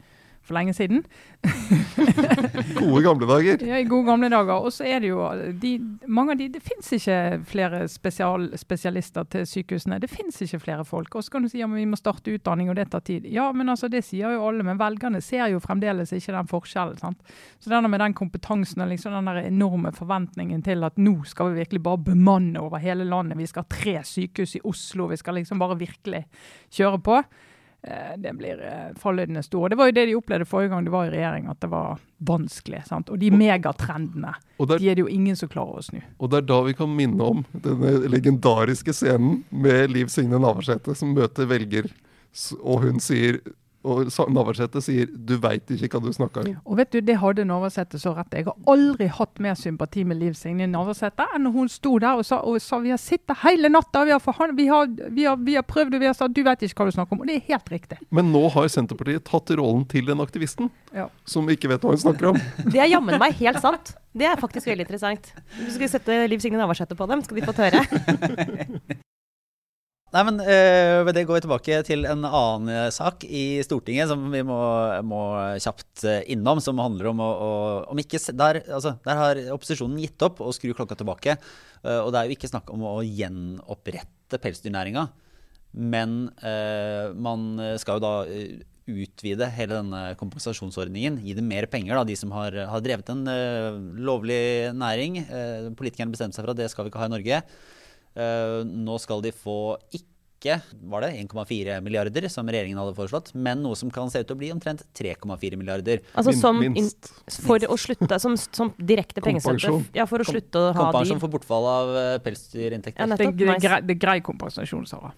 for lenge siden. Gode gamle dager. Ja, I gode gamle dager. Og så er det jo de, mange av de, Det finnes ikke flere spesial, spesialister til sykehusene. Det finnes ikke flere folk. Og så kan du si ja, men vi må starte utdanning, og det tar tid. Ja, men altså, det sier jo alle. Men velgerne ser jo fremdeles ikke den forskjellen. sant? Så denne med den kompetansen og liksom den der enorme forventningen til at nå skal vi virkelig bare bemanne over hele landet. Vi skal ha tre sykehus i Oslo. Vi skal liksom bare virkelig kjøre på. Eh, Det blir eh, fallhøydene store. Det var jo det de opplevde forrige gang de var i regjering, at det var vanskelig. sant? Og de megatrendene, Og det, er, de er det jo ingen som klarer å snu. og det er da vi kan minne om denne legendariske scenen med Liv Signe Navarsete som møter velger, og hun sier og Navarsete sier 'du veit ikke hva du snakker om'. Og vet du, Det hadde Navarsete så rett. Jeg har aldri hatt mer sympati med Liv Signe Navarsete enn når hun sto der og sa, og sa vi har sittet hele natta, vi har, forhand- vi har, vi har, vi har prøvd og vi har sagt du vet ikke hva du snakker om. Og det er helt riktig. Men nå har Senterpartiet tatt rollen til den aktivisten Ja. som ikke vet hva hun snakker om. Det er jammen meg helt sant. Det er faktisk veldig interessant. Du skal sette Liv Signe Navarsete på dem, skal de få høre. Nei, men øh, det går vi tilbake til en annen øh, sak i Stortinget som vi må, må kjapt øh, innom, som handler om å, å om ikke, der, altså, der har opposisjonen gitt opp å skru klokka tilbake. øh, og det er jo ikke snakk om å gjenopprette pelsdyrnæringa, men øh, man skal jo da utvide hele denne kompensasjonsordningen. Gi dem mer penger, da, de som har, har drevet en lovlig næring. Politikerne bestemte seg for at det skal vi ikke ha i Norge. Eh, nå skal de få ikke var det 1,4 milliarder, som regjeringen hadde foreslått, men noe som kan se ut til å bli omtrent 3,4 milliarder. Altså som minst. for å slutte, som, som direkte pengestøtte. Ja, for å slutte å ha Kompensasjon for bortfall av eh, Ja, pelsdyrinntekter. Det, det, er nice. grei, det er grei kompensasjon, Sara.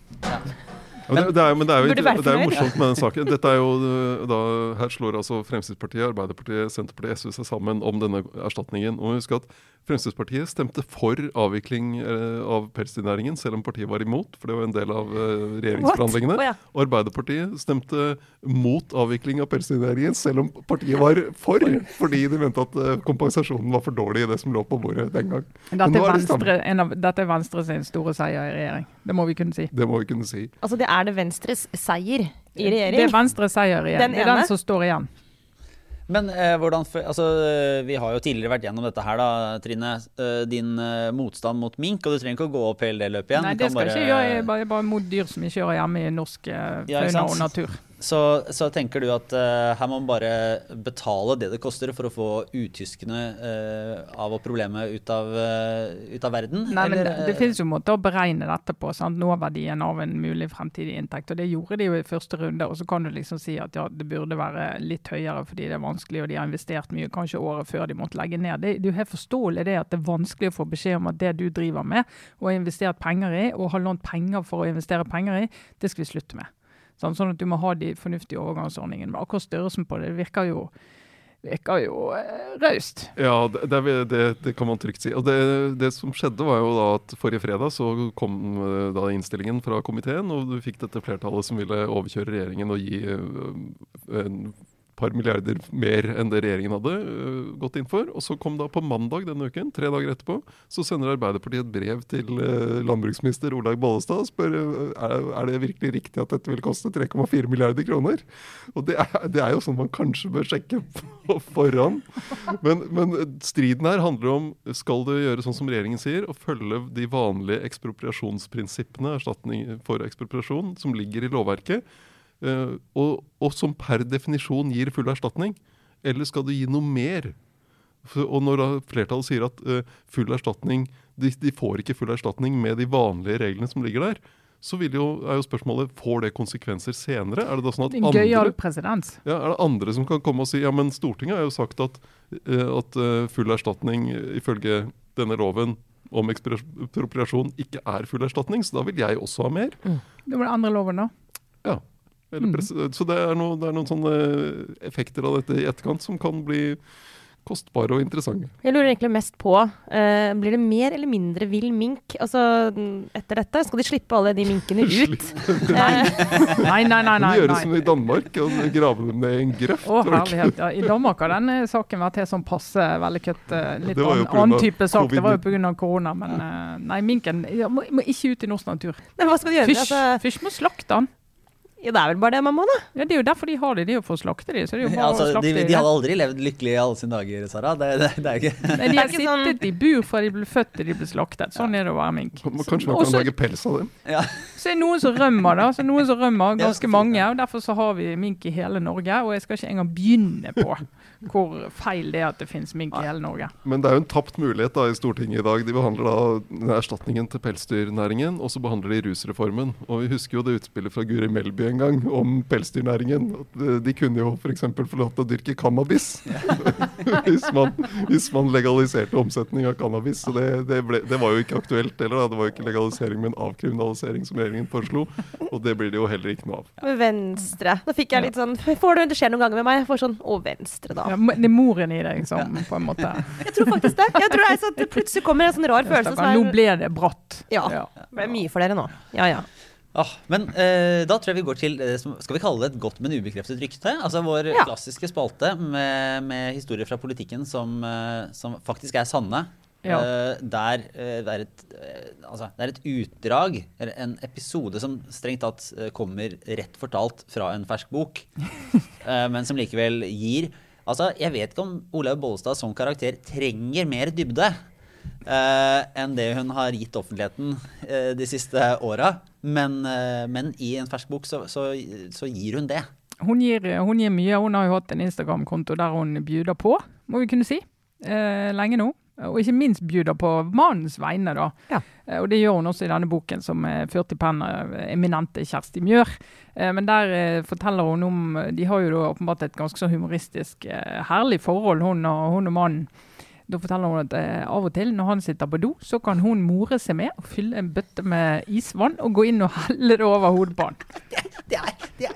Ja, det, det er, men det er jo, det er jo morsomt med den saken. Dette er jo øh, da, Her slår altså Fremskrittspartiet, Arbeiderpartiet, Senterpartiet, SV seg sammen om denne erstatningen. Og husk at Fremskrittspartiet stemte for avvikling eh, av pelsdyrnæringen, selv om partiet var imot, for det var en del av eh, regjeringsforhandlingene. Oh, ja. Og Arbeiderpartiet stemte mot avvikling av pelsdyrnæringen, selv om partiet var for, fordi de mente at eh, kompensasjonen var for dårlig i det som lå på bordet den gang. Dette er. Venstre, en av, dette er Venstre sin store seier i regjering. Det må vi kunne si. Det må vi kunne si. Altså, det er det Venstres seier i Det er Venstres seier igjen. Den det er den som står igjen. Men eh, hvordan altså, eh, Vi har jo tidligere vært gjennom dette her, da, Trine. Eh, din eh, motstand mot mink, og du trenger ikke å gå opp hele det løpet igjen. Nei, det skal jeg ikke gjøre. Jeg er bare, bare, bare mot dyr som ikke hører hjemme i norsk eh, Ja, fauna sant? og natur. Så, så tenker du at uh, her må man bare betale det det koster for å få uttyskene uh, av og problemet ut av, uh, ut av verden? Nei, men det, det eh, finnes jo måter å beregne dette på. Sant? Nåverdien av en mulig fremtidig inntekt. og Det gjorde de jo i første runde. og Så kan du liksom si at ja, det burde være litt høyere fordi det er vanskelig, og de har investert mye kanskje året før de måtte legge ned. Det, det er helt forståelig det at det er vanskelig å få beskjed om at det du driver med og har investert penger i, og har lånt penger for å investere penger i, det skal vi slutte med. Sånn, sånn at du må ha de fornuftige overgangsordningene. Men akkurat størrelsen på det, virker jo, virker jo eh, raust. Ja, det, det, det, det kan man trygt si. Og det, det som skjedde, var jo da at forrige fredag så kom eh, da innstillingen fra komiteen, og du fikk dette flertallet som ville overkjøre regjeringen og gi eh, en par milliarder mer enn det regjeringen hadde uh, gått inn for. Og så kom da på mandag denne uken, tre dager etterpå, så sender Arbeiderpartiet et brev til uh, landbruksminister Olaug Bollestad og spør uh, er, er det virkelig riktig at dette vil koste 3,4 milliarder kroner. Og det er, det er jo sånn man kanskje bør sjekke på forhånd. Men, men striden her handler om skal det gjøre sånn som regjeringen sier, å følge de vanlige ekspropriasjonsprinsippene, erstatning for ekspropriasjon, som ligger i lovverket. Uh, og, og, som per definisjon gir full erstatning? Eller skal du gi noe mer? Og når flertallet sier at uh, full erstatning de, de, får ikke full erstatning med de vanlige reglene som ligger der, så jo, er jo spørsmålet får det konsekvenser senere. Er det da sånn at andre, ja, er det andre som kan komme og si ja, men Stortinget har jo sagt at, uh, at full erstatning ifølge denne loven om ekspropriasjon ikke er full erstatning, så da vil jeg også ha mer. Mm. Det var det andre loven, da. Ja. Mm. Så det er, noe, det er, noen sånne effekter av dette i etterkant som kan bli kostbare og interessante. Jeg lurer egentlig mest på, uh, blir det mer eller mindre vill mink altså, etter dette? Skal de slippe alle de minkene ut? nei. nei, nei, nei. nei, Gjøre som i Danmark, og grave dem ned i en grøft. Å, herlighet. Ja, I Danmark har denne saken vært helt sånn passe vellykket. Uh, litt annen, annen type sak. Det var jo pga. korona. Men uh, nei, minken må, må, ikke ut i norsk natur. Men hva skal de gjøre? Fysj, altså... fysj må slakte den. Ja, det er vel bare det man må, da. Ja, Det er jo derfor de har det. De er jo for å slakte de, så det er jo bare ja, altså, å slakte de, de hadde aldri levd lykkelig i alle sine dager, Sara. Det, det, det er ikke Nei, De har sånn- sittet i bur fra de ble født til de ble slaktet. Sånn er det å være mink. Kanskje man kan lage pels av dem? Ja. Så er det noen som rømmer, da. Så noen som rømmer, ganske mange. og Derfor så har vi mink i hele Norge. Og jeg skal ikke engang begynne på hvor feil det er at det finnes mink i hele Norge. Men det er jo en tapt mulighet da i Stortinget i dag. De behandler da erstatningen til pelsdyrnæringen, og så behandler de rusreformen. Og vi husker jo det utspillet fra Guri Melby en gang om pelsdyrnæringen. De kunne jo f.eks. få lov til å dyrke cannabis hvis, man, hvis, man, legaliserte omsetning av cannabis. Så det, det, ble, det var jo ikke aktuelt heller. Da. Det var jo ikke legalisering, men avkriminalisering som regjeringen foreslo. Og det blir det jo heller ikke noe av. Venstre. Da fikk jeg litt sånn Får du, Det skjer noen ganger med meg. Jeg får sånn Å, Venstre, da. Ja, det er moren i deg som på en måte Jeg tror faktisk det. Jeg tror det, er sånn det plutselig kommer en sånn rar følelse. Er, nå ble det bratt. Ja. Det ble mye for dere nå. Ja, ja. Ah, men eh, da tror jeg vi går til eh, Skal vi kalle det et godt, men ubekreftet rykte? Altså Vår ja. klassiske spalte med, med, historier fra politikken som, eh, som faktisk er sanne. Ja. Uh, der, uh, det, er et, uh, altså, det, er et, utdrag, eller en episode som strengt tatt kommer rett fortalt fra en fersk bok, men som likevel gir Altså, Jeg vet ikke om Olaug Bollestad som karakter trenger mer dybde uh, enn det hun har gitt offentligheten uh, de siste åra. Men, uh, men, i en fersk bok så, så, så gir hun det. Hun gir, hun gir, mye. Hun har jo hatt en Instagram-konto der hun bjuder på, må vi kunne si. lenge nå. Og ikke minst bjuder på mannens vegne, da. Ja. Og det gjør hun også i denne boken, som er ført i pennen av eminente Kjersti Mjør. Men der forteller hun om De har jo da åpenbart et ganske så humoristisk, herlig forhold, hun og, hun og mannen. Da forteller hun at eh, av og til når han sitter på do, så kan hun more seg med og fylle en bøtte med isvann og gå inn og helle det over hodet på han. Det, er, det, er,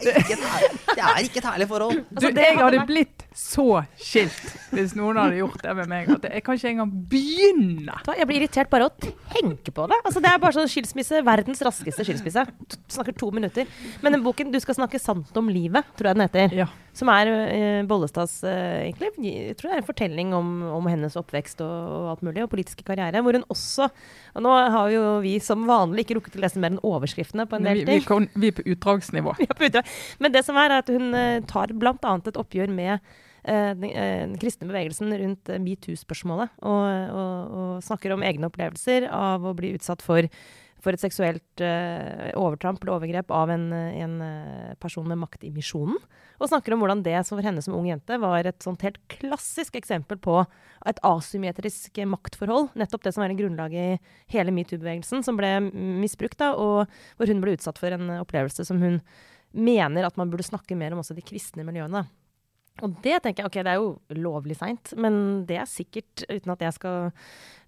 det er ikke et herlig forhold. Altså, det jeg hadde blitt så skilt hvis noen hadde gjort det med meg. At jeg kan ikke engang begynne. Jeg blir irritert bare å tenke på det. Altså, det er bare sånn skilsmisse, verdens raskeste skilsmisse. Snakker to minutter. Men den boken 'Du skal snakke sant om livet', tror jeg den heter. Ja. Som er uh, Bollestads uh, egentlig, jeg tror det er en fortelling om, om hennes oppvekst og, og, alt mulig, og politiske karriere. Hvor hun også og Nå har jo vi som vanlig ikke rukket å lese mer enn overskriftene på en del ting. Vi, vi, vi, er på utdragsnivå. Men det som er, er at hun uh, tar bl.a. et oppgjør med den, den, kristne bevegelsen rundt metoo-spørsmålet. Og, og, og, snakker om egne opplevelser av å bli utsatt for for et seksuelt overtramp eller overgrep av en, en person med makt i misjonen. Og snakker om hvordan det for henne som ung jente var et sånt helt klassisk eksempel på et asymmetrisk maktforhold. Nettopp det som er en grunnlag i hele metoo-bevegelsen, som ble misbrukt, da, og hvor hun ble utsatt for en opplevelse som hun mener at man burde snakke mer om også de kristne miljøene. Og det tenker jeg, ok, det er jo lovlig seint, men det er sikkert, uten at jeg skal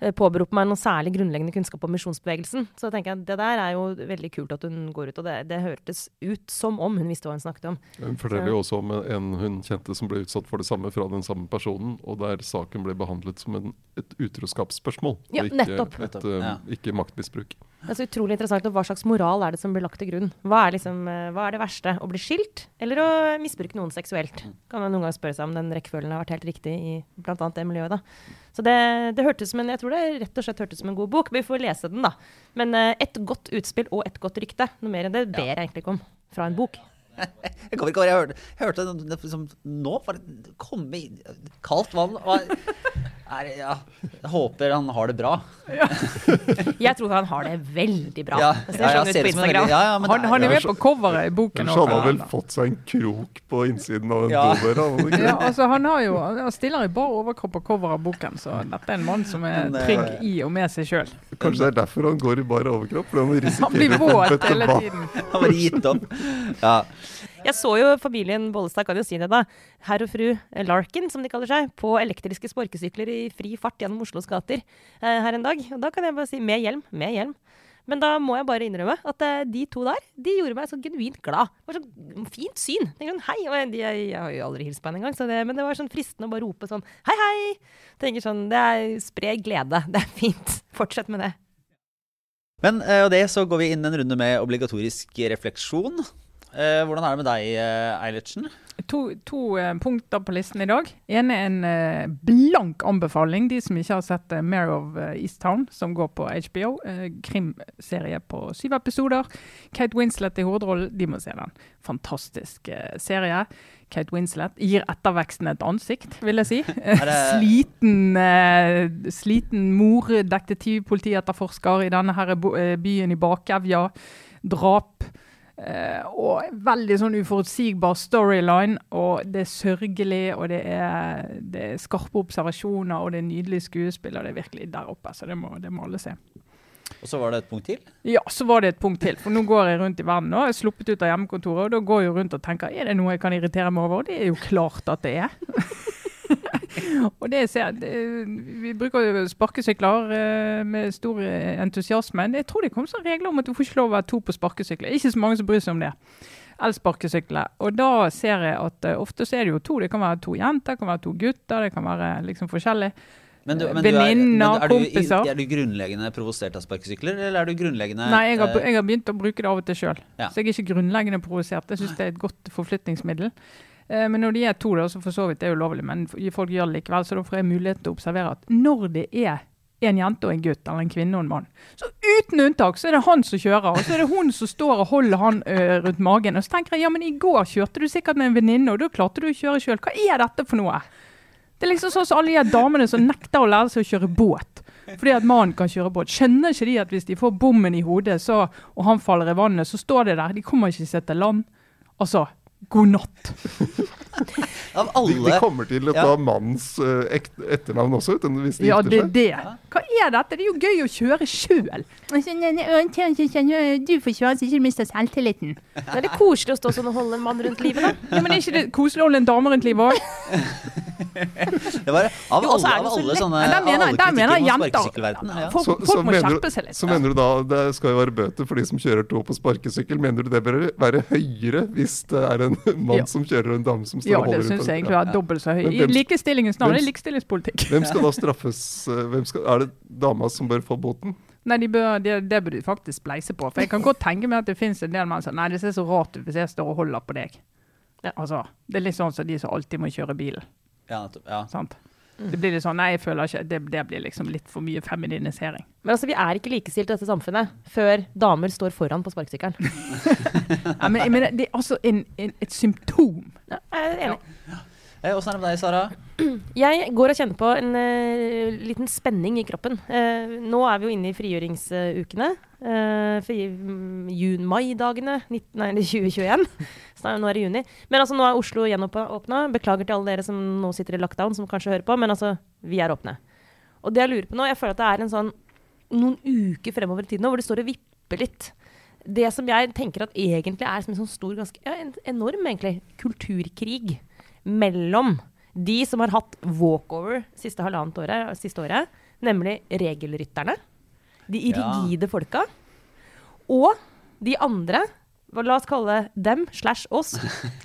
eh, påberope meg noe særlig grunnleggende kunnskap om misjonsbevegelsen, så tenker jeg at det der er jo veldig kult at hun går ut, og det, det hørtes ut som om hun visste hva hun snakket om. Hun forteller jo også om en hun kjente som ble utsatt for det samme fra den samme personen, og der saken ble behandlet som en, et utroskapsspørsmål, ja, og ikke, nettopp. Et, et, uh, ikke maktmisbruk. Det er så utrolig interessant. og Hva slags moral er det som blir lagt til grunn? Hva er, liksom, eh, hva er det verste? Å bli skilt, eller å misbruke noen seksuelt? Kan man noen ganger spørre seg om den rekkefølgen har vært helt riktig i bl.a. det miljøet. da. Så det, det hørtes som en, jeg tror det rett og slett hørtes som en god bok. Vi får lese den, da. Men uh, et godt utspill og et godt rykte. Noe mer enn det ber jeg egentlig ikke om fra en bok. Jeg hørte, jeg hørte det, liksom, nå var det komme i Kaldt vann var, er, ja, Jeg håper han har det bra. Jeg tror han har det veldig bra. Ja, det ja, ja, ser ut på Instagram. veldig- ja, ja, men Han, han er med på coveret i boken. Han har vel fått seg en krok på innsiden av en Ja. dodør. han? Ja, altså han, har jo, han stiller i bar overkropp på cover av boken, så dette er en mann som er eh, trygg i og med seg sjøl. Kanskje det er derfor han går i bar overkropp? Fordi han Han blir våt hele tiden. Han bare gitt opp. Ja. Jeg så jo familien Bollestad, kan jo si det da, herr og fru Larkin, som de kaller seg, på elektriske sparkesykler i fri fart gjennom Oslos gater eh, her en dag. Og da kan jeg bare si med hjelm, med hjelm. Men da må jeg bare innrømme at eh, de to der, de gjorde meg så genuint glad. Det var så fint syn. Sånn, hei, jeg, jeg har jo aldri hilst på henne engang, men det var sånn fristende å bare rope sånn, hei, hei. Tenker sånn, det er spre glede. Det er fint. Fortsett med det. Men eh, og det så går vi inn en runde med obligatorisk refleksjon. Eh, hvordan er det med deg, eh, Eilertsen? To, to eh, punkter på listen i dag. ene er en blank anbefaling. De som ikke har sett uh, Mare of East Easttown, som går på HBO. krimserie på syv episoder. Kate Winslet i hovedrollen. De må se den. Fantastisk serie. Kate Winslet gir etterveksten et ansikt, vil jeg si. det- sliten, uh, sliten mor, detektivpolitietterforsker i denne her byen i bakevja. Drap. Eh, og veldig sånn uforutsigbar storyline. Og det er sørgelig, og det er, det er skarpe observasjoner, og det er nydelig skuespill. Og det er virkelig der oppe, så det må, det må alle se. Og så var det et punkt til. Ja, så var det et punkt til. For nå går jeg rundt i verden nå. Jeg er sluppet ut av hjemmekontoret, og da går jeg rundt og tenker er det noe jeg kan irritere meg over? Og det er jo klart at det er. og det ser det, Vi bruker jo sparkesykler eh, med stor eh, entusiasme. Jeg tror det kom sånne regler om at du får ikke lov å være to på sparkesykler. Ikke så mange som bryr seg om det. Elsparkesykler. Og da ser jeg at eh, ofte så er det jo to. Det kan være to jenter, det kan være to gutter, det kan være liksom forskjellig. Men du, men du er, Venninner, men er, du, er du grunnleggende provosert av sparkesykler, eller er du grunnleggende Nei, jeg har, jeg har begynt å bruke det av og til sjøl. Ja. Så jeg er ikke grunnleggende provosert. Jeg syns det er et godt forflytningsmiddel. Eh, men når de er to, da, så for så vidt det er ulovlig, men folk gjør det likevel, så da får jeg mulighet til å observere at når det er en jente og en gutt, eller en kvinne og en mann, så uten unntak så er det han som kjører, og så er det hun som står og holder han ø, rundt magen. Og så tenker jeg ja, men i går kjørte du sikkert med en venninne, og da klarte du å kjøre sjøl. Hva er dette for noe? Det er liksom sånn som alle de damene som nekter å lære seg å kjøre båt. Fordi at mannen kan kjøre båt. Skjønner ikke de at hvis de får bommen i hodet, så, og han faller i vannet, så står de der. De kommer ikke seg til land. Altså, god natt. Av De, de kommer til å Ja. ta mannens eh, etternavn også, hvis de Ja, det er det. Hva er dette? Det er jo gøy å kjøre sjøl. Du får kjøre så ikke du mister selvtilliten. Det er litt koselig å stå sånn og holde en mann rundt livet, da. Ja, men er ikke det koselig å holde en dame rundt livet òg? Det var av Jo, alle, det av så alle sånne Ja, mener- alle kritikker mot sparkesykkelverdenen. Ja. Folk, Så- folk så må mener du- skjerpe seg litt. Så mener du da det skal jo være bøter for de som kjører to på sparkesykkel. Mener du det bør være høyere hvis det er en mann Ja. som kjører og en dame som står Ja, og holder det syns jeg rundt? egentlig er dobbelt så høy. I likestillingens navn er likestillingspolitikk. Hvem skal da straffes? eh, Hvem skal, er det dama som bør få boten? Nei, de bør, det, det bør du faktisk spleise på. For jeg kan godt tenke meg at det finnes en del menn som Nei, det ser så rart ut hvis jeg står og holder på deg. Ja. Altså, det er litt sånn som de som alltid må kjøre bilen. Ja. Ja. sant? Det blir litt sånn, nei, jeg føler ikke, det, det blir liksom litt for mye femininisering. Men altså, vi er ikke likestilt i dette samfunnet før damer står foran på sparkesykkelen. Ja, men, men det er altså en, en, et symptom. Ja, jeg er enig. Eh, Åssen er det med deg, Sara? Jeg går og kjenner på en uh, liten spenning i kroppen. Uh, nå er vi jo inne i frigjøringsukene. Uh, Jun-mai-dagene 2021. Så nå er det juni. Men altså, nå er Oslo gjenåpna. Beklager til alle dere som nå sitter i lockdown, som kanskje hører på, men altså, vi er åpne. Og det jeg lurer på nå, jeg føler at det er en sånn noen uker fremover i tiden nå, hvor det står og vipper litt. Det som jeg tenker at egentlig er som en sånn stor, ganske ja, en enorm egentlig, kulturkrig mellom de som har hatt walkover siste halvannet året, siste året, nemlig regelrytterne, de Ja. rigide folka, og de andre La oss kalle dem slash oss.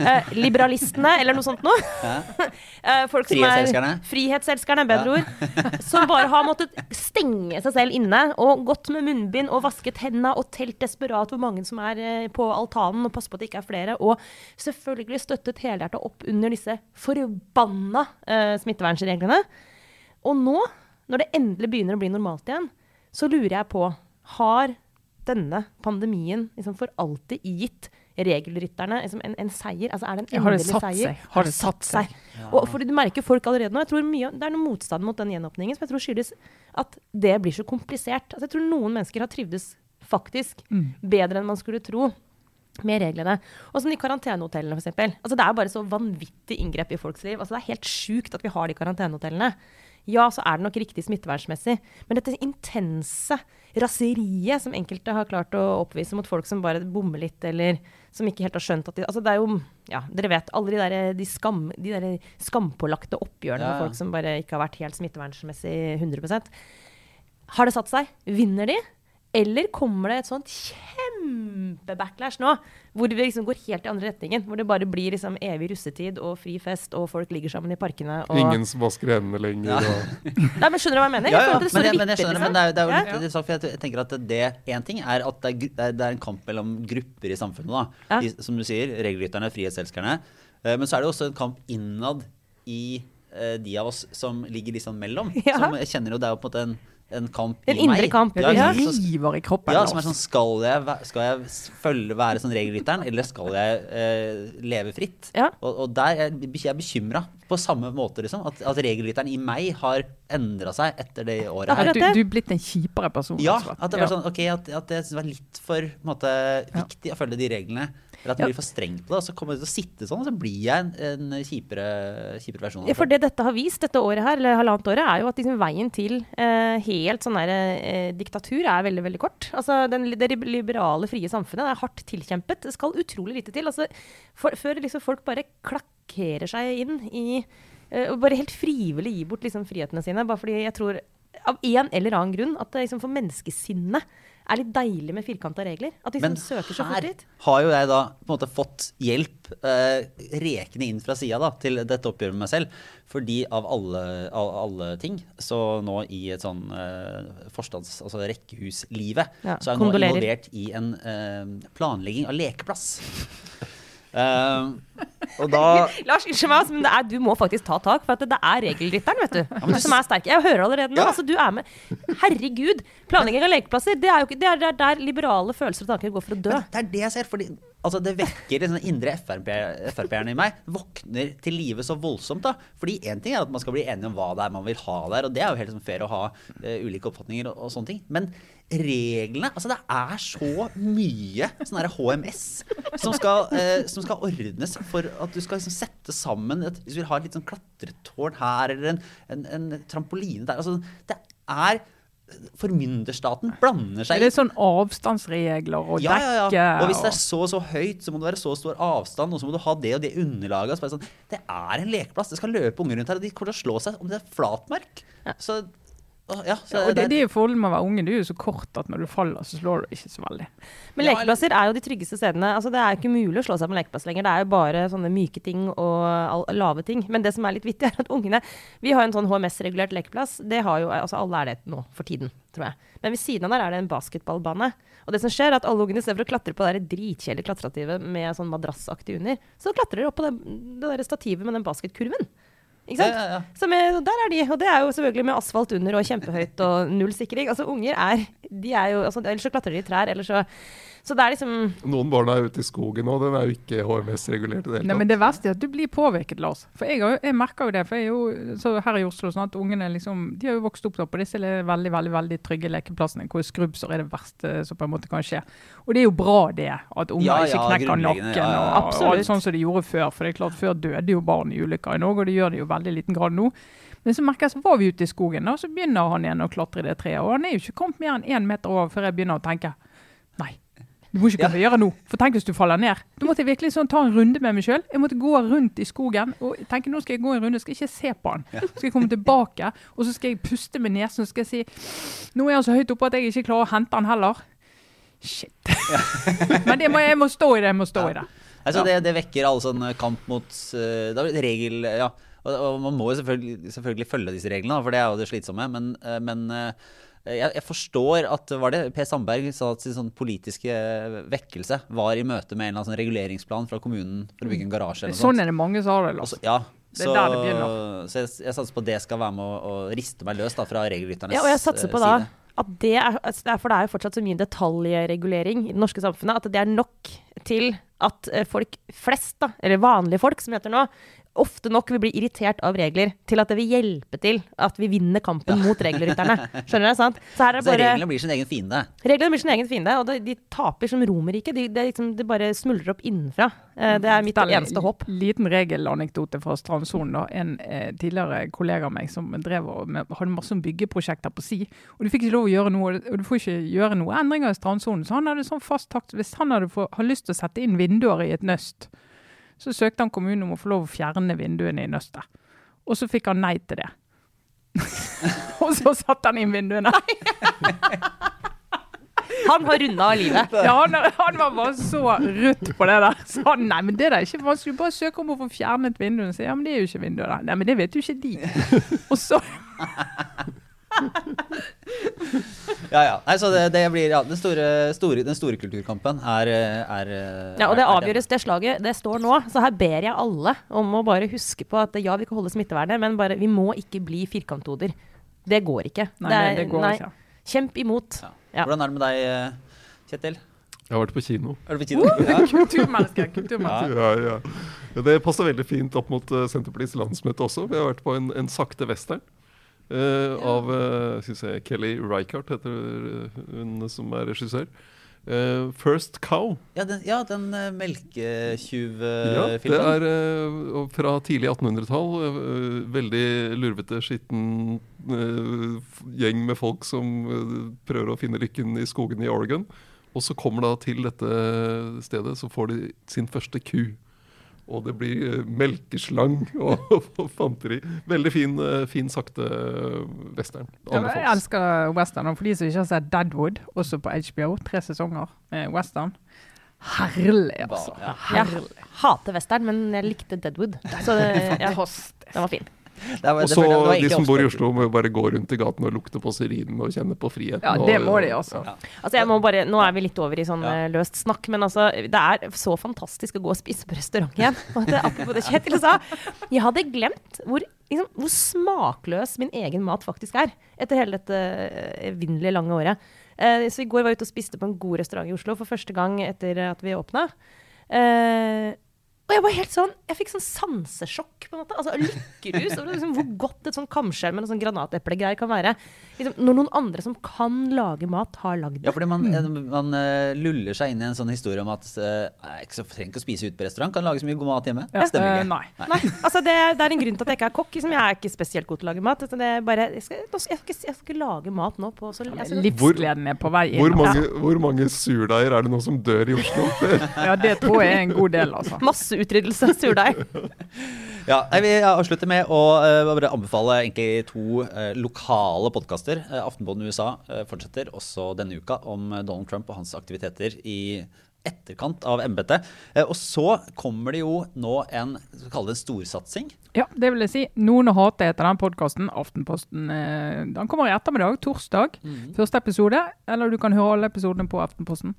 Eh, liberalistene, eller noe sånt noe. Eh, folk som er Frihetselskerne. Bedre bedre ord. Som bare har måttet stenge seg selv inne og gått med munnbind og vasket hendene og telt desperat hvor mange som er eh, på altanen, og passe på at det ikke er flere. Og selvfølgelig støttet helhjertet opp under disse forbanna eh, smittevernreglene. Og nå, når det endelig begynner å bli normalt igjen, så lurer jeg på Har denne pandemien liksom for alltid gitt regelrytterne liksom en, en seier? Altså er det en Ja, har det endelig satt seier? seg? Har det satt seg? Og fordi du merker folk allerede nå. Jeg tror mye, Det er noe motstand mot den gjenåpningen som jeg tror skyldes at det blir så komplisert. Altså jeg tror noen mennesker har trivdes faktisk Mm. bedre enn man skulle tro med reglene. Og som de karantenehotellene, f.eks. Altså, det er bare så vanvittig inngrep i folks liv. Altså, det er helt sjukt at vi har de karantenehotellene. Ja, så er det nok riktig smittevernsmessig, men dette intense raseriet som enkelte har klart å oppvise mot folk som bare bommer litt, eller som ikke helt har skjønt at de Altså, det er jo Ja, dere vet alle de der, de skam, de der skampålagte oppgjørene Ja, med folk som bare ikke har vært helt smittevernsmessig 100% Har det satt seg? Vinner de? Eller kommer det et sånt kjempe-backlash nå, hvor vi liksom går helt i andre retningen? Hvor det bare blir liksom evig russetid og fri fest, og folk ligger sammen i parkene og Ingen som vasker hendene lenger. Ja. Og, Nei, men Skjønner du hva jeg mener? Ja, ja, Jeg men, det men, jeg, skjønner. Men liksom. det er, det er jo litt interessant, for jeg tenker at det en ting er at det er, det er, en kamp mellom grupper i samfunnet. da. Ja. De, som du sier, regelrytterne, frihetselskerne. Eh, Men så er det også en kamp innad i eh, de av oss som ligger sånn mellom. Ja. Som jeg kjenner jo det er jo på en måte en, en kamp En i indre kamp, Ja, ja. river i kroppen. ja, som er sånn Skal jeg, skal jeg følge, være sånn regelrytteren, eller skal jeg eh, leve fritt? Ja. Og, og der er jeg bekymra på samme måte, liksom. At, at regelrytteren i meg har endra seg etter det året her. Du, du er blitt en kjipere person. Ja, slett. at det var sånn, okay, at, at det var litt for på en måte, viktig å følge de reglene. Eller at det Ja. blir for strengt på det. Og så kommer du til å sitte sånn, og så blir jeg en, en kjipere, kjipere versjon Ja, for det dette har vist dette året her, eller halvannet året, er jo at liksom veien til eh, helt sånn der, eh, diktatur er veldig veldig kort. Altså den, Det liberale, frie samfunnet er hardt tilkjempet. Det skal utrolig lite til. Altså, for, før liksom folk bare klakkerer seg inn i eh, Og bare helt frivillig gir bort liksom frihetene sine. Bare fordi jeg tror av en eller annen grunn at det liksom for menneskesinnet er litt deilig med firkanta regler. At de liksom Men søker så fort her har jo jeg da på en måte fått hjelp eh, rekende inn fra sida til dette oppgjøret med meg selv. Fordi av alle, av alle ting, så nå i et sånn eh, forstands... Altså rekkehuslivet, Ja, så er jeg nå involvert i en eh, planlegging av lekeplass. Og da Lars, unnskyld meg, altså, men det er, du må faktisk ta tak, for at det er regelrytteren vet du, som er sterk. Jeg hører allerede nå. Ja. altså Du er med. Herregud! Planlegging av lekeplasser, det er jo ikke, det er der liberale følelser og tanker går for å dø. Men det er det jeg ser. fordi altså, Det vekker den indre Frp-eren i meg. Våkner til live så voldsomt. da. Fordi én ting er at man skal bli enige om hva det er man vil ha der, og det er jo helt sånn fair å ha uh, ulike oppfatninger og, og sånne ting. Men reglene Altså, det er så mye sånn HMS som skal, uh, som skal ordnes for at du skal liksom sette sammen et, Hvis du vil ha et litt sånn klatretårn her, eller en, en, en trampoline der altså, Det er Formynderstaten blander seg Er det sånn avstandsregler og ja, ja, dekke ja. Og hvis det er så så høyt, så må det være så stor avstand, og så må du ha det og det underlaget. Så bare sånn, det er en lekeplass. Det skal løpe unger rundt her, og de kommer til å slå seg om det er flatmark. Så, ja, så Ja, og det, det, er jo fordelen med å være unge. Du er jo så kort at når du faller, så slår du ikke så veldig. Men lekeplasser er jo de tryggeste stedene. Altså, det er jo ikke mulig å slå seg på lekeplass lenger. Det er jo bare sånne myke ting og lave ting. Men det som er litt vittig, er at ungene Vi har jo en sånn HMS-regulert lekeplass. Det har jo, altså Alle er det nå for tiden, tror jeg. Men ved siden av der er det en basketballbane. Og det som skjer, er at alle ungene istedenfor å klatre på det dritkjedelige klatrestativet med sånn madrassaktig under, så klatrer de opp på det, det der stativet med den basketkurven. Ikke sant? Ja, ja, med, der er de, og det er jo selvfølgelig med asfalt under og kjempehøyt og null sikring. Altså unger er, de er jo, altså, Ellers så klatrer de i trær, eller så Så det er liksom noen barn er ute i skogen nå, den er jo ikke HMS-regulert i det Nei, hele men det verste er at du blir påvirket, Lars. For jeg, jo- jeg merker jo det. For jeg er jo så her i Oslo sånn at ungene liksom, de har jo vokst opp på disse veldig veldig, veldig trygge lekeplassene hvor skrubbsår er det verste som på en måte kan skje. Og det er jo bra det, at unger Ja, ikke ja, knekker grunnleggende, nakken ja, ja. og, og alt sånn som de gjorde før. For det er klart, før døde jo barn i ulykker i Norge, og det gjør de jo veldig liten grad nå. Men så merker jeg så var vi ute i skogen, og så begynner han igjen å klatre i det treet. Og han er jo ikke kommet mer enn én meter over før jeg begynner å tenke nei. Du må ikke kunne ja. gjøre noe, for tenk hvis du faller ned. Da måtte jeg virkelig sånn ta en runde med meg sjøl. Jeg måtte gå rundt i skogen og tenke nå skal jeg gå en runde, skal jeg ikke se på han. Så skal jeg komme tilbake, og så skal jeg puste med nesen og så skal jeg si nå er han så høyt oppe at jeg ikke klarer å hente han heller. Shit. Men det må, jeg må stå i det. Jeg må stå i det. Altså, det, det vekker alle sånn kamp mot uh, regel, ja. Og, og man må jo selvfølgelig, selvfølgelig følge disse reglene, for det er jo det slitsomme. Men, uh, men uh, jeg, jeg, forstår at var det Per Sandberg sa at sin sånn politiske vekkelse var i møte med en eller annen sånn reguleringsplan fra kommunen for å bygge en garasje. eller Sånn sånt. er det mange som har det. Lars. Altså, ja, Det er så, der det begynner. så jeg, jeg satser på at det skal være med å, å riste meg løs da, fra regelrytternes Ja, og jeg satser på eh, da side. at det er, altså, det er For det er jo fortsatt så mye detaljregulering i det norske samfunnet at det er nok til at eh, folk flest, da, eller vanlige folk som heter nå, ofte nok vil bli irritert av regler til at det vil hjelpe til at vi vinner kampen mot regelrytterne. Skjønner du? sant? Så her er Så reglene blir sin egen fiende. Reglene blir sin egen fiende, og de, de taper som Romerriket. De, det, er liksom, de, bare smuldrer opp innenfra. Eh, det er mitt Fortell eneste håp. Liten regelanekdote fra strandsonen. En eh, tidligere kollega av meg som drev og med, hadde masse byggeprosjekter på si. Og du fikk ikke lov å gjøre noe, og du får ikke gjøre noe endringer i strandsonen. Så han hadde sånn fast takt. Hvis han hadde få, har lyst til å sette inn vinduer i et nøst, så søkte han kommunen om å få lov å fjerne vinduene i nøstet. Og så fikk han nei til det. og så satte han inn vinduene. Han har runda av livet. Ja, han, han var bare så rutt på det der. Så han, nei, men det der er ikke vanskelig. Bare søke om å få fjernet vinduene. Så, ja, men det er jo ikke vinduer der. Nei, men det vet jo ikke de. Og så Ja, ja. Nei, så det, det blir, ja, den, store, store, den store kulturkampen er, er Ja, og det er- avgjøres, det slaget, det står nå. Så her ber jeg alle om å bare huske på at ja, vi kan holde smittevernet, men bare, vi må ikke bli firkanthoder. Det går ikke. Nei, det, det går ikke. Kjemp imot. Ja. Hvordan er det med deg, Kjetil? Jeg har vært på kino. Er du på kino? Ja. Kulturmenneske. kulturmenneske. Ja, ja. ja det passer veldig fint opp mot eh, Senterpartiets landsmøte også. Vi har vært på en, en sakte western. Eh, Av uh, skal vi se, Kelly Reichardt, heter hun som er regissør. Uh, First Cow. Ja, den, ja, den uh, Ja, det er eh, fra tidlig 1800-tall. eh, veldig lurvete, skitten eh, gjeng med folk som eh, prøver å finne lykken i skogene i Oregon. Og så kommer da til dette stedet, så får de sin første ku. Og det blir eh, melkeslang og, og fanteri. Veldig fin, eh, fin sakte eh, western. Ja, jeg elsker western. Og for de som ikke har sett Deadwood, også på HBO, tre sesonger med western. Herlig, altså. Ja. Jeg hater western, men jeg likte Deadwood. Så det, ja, den var fin. Det Og så de som bor i. Oslo, må jo bare gå rundt i gaten og lukte på syrinen og kjenne på friheten. Ja, det må de, altså. Ja. Altså jeg må bare, Nå er vi litt over i sånn Ja. eh, løst snakk, men altså, det er så fantastisk å gå og spise på restaurant igjen. Apropos det Kjetil sa. Jeg hadde glemt hvor, liksom, hvor smakløs min egen mat faktisk er. Etter hele dette evinnelig lange året. Eh, så i går var jeg ute og spiste på en god restaurant i Oslo for første gang etter at vi åpna. Eh, og jeg var helt sånn, jeg fikk sånn sansesjokk, på en måte. Altså lykkerus over liksom, hvor godt et sånn kamskjell med noen sånn granateplegreier kan være. Liksom, når noen andre som kan lage mat, har lagd det. Ja, fordi man, man uh, luller seg inn i en sånn historie om at uh, jeg trenger ikke å spise ute på restaurant, kan lage så mye god mat hjemme. Ja. stemmer ikke. Uh, nei. Nei, altså det, det er en grunn til at jeg ikke er kokk. Liksom. Jeg er ikke spesielt god til å lage mat. Det er bare, jeg, skal, jeg, skal ikke, jeg skal ikke lage mat nå på så jeg Livsgleden er på vei inn. Hvor altså. mange, ja. mange surdeiger er det nå som dør i Oslo? Ja, det tror jeg er en god del, altså. Masseutryddelse av surdeig. Ja, jeg vil avslutte med å uh, bare anbefale egentlig to uh, lokale podkaster. Uh, Aftenpåden USA eh, fortsetter også denne uka om eh, Donald Trump og hans aktiviteter i etterkant av embetet. Eh, og så kommer det jo nå en skal det en storsatsing. Ja, det vil jeg si. Noen hater etter den podkasten. Aftenposten. Eh, den kommer i ettermiddag, torsdag. Første episode. Eller du kan høre alle episodene på Aftenposten.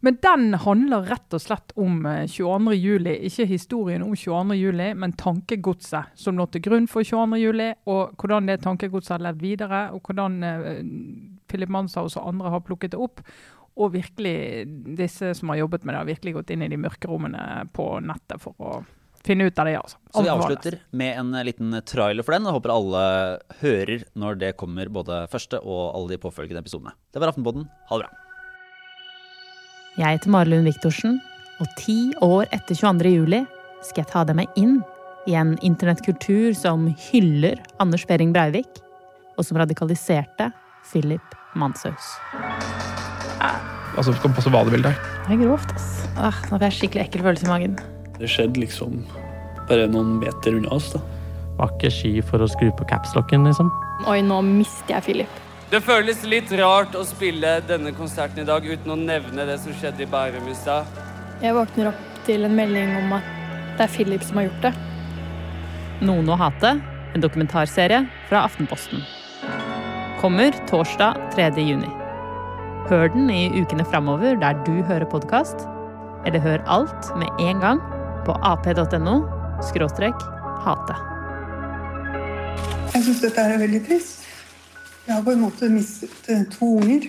Men den handler rett og slett om eh, 22. juli. Ikke historien om 22. juli, men tankegodset som lå til grunn for 22. juli. Og hvordan det tankegodset har levd videre, og hvordan eh, Philip Manshaus og andre har plukket det opp. Og virkelig, disse som har jobbet med det, har virkelig gått inn i de mørke rommene på nettet for å finne ut av det. altså. Så vi avslutter med en eh, liten trailer for den. og håper alle hører når det kommer, både første og alle de påfølgende episodene. Det var Aftenpåden. Ha det bra. Jeg heter Marlund Viktorsen, og ti år etter 22. juli skal jeg ta deg med inn i en internettkultur som hyller Anders Behring Breivik, og som radikaliserte Philip Manshaus. Altså, kom kan passe hva du vil der. Det er grovt, ass. Ah, nå får jeg skikkelig ekkel følelse i magen. Det skjedde liksom bare noen meter unna oss. da. Var ikke ski for å skru på capslocken, liksom. Oi, nå mister jeg Philip. Det føles litt rart å spille denne konserten i dag uten å nevne det som skjedde i Bærum i stad. Jeg våkner opp til en melding om at det er Philip som har gjort det. Noen å hate, en dokumentarserie fra Aftenposten. Kommer torsdag 3. juni. Hør den i ukene framover der du hører podkast, eller hør alt med en gang på ap.no skråstrek hate. Jeg syns dette er veldig trist. Jeg har på en måte mistet eh, to unger.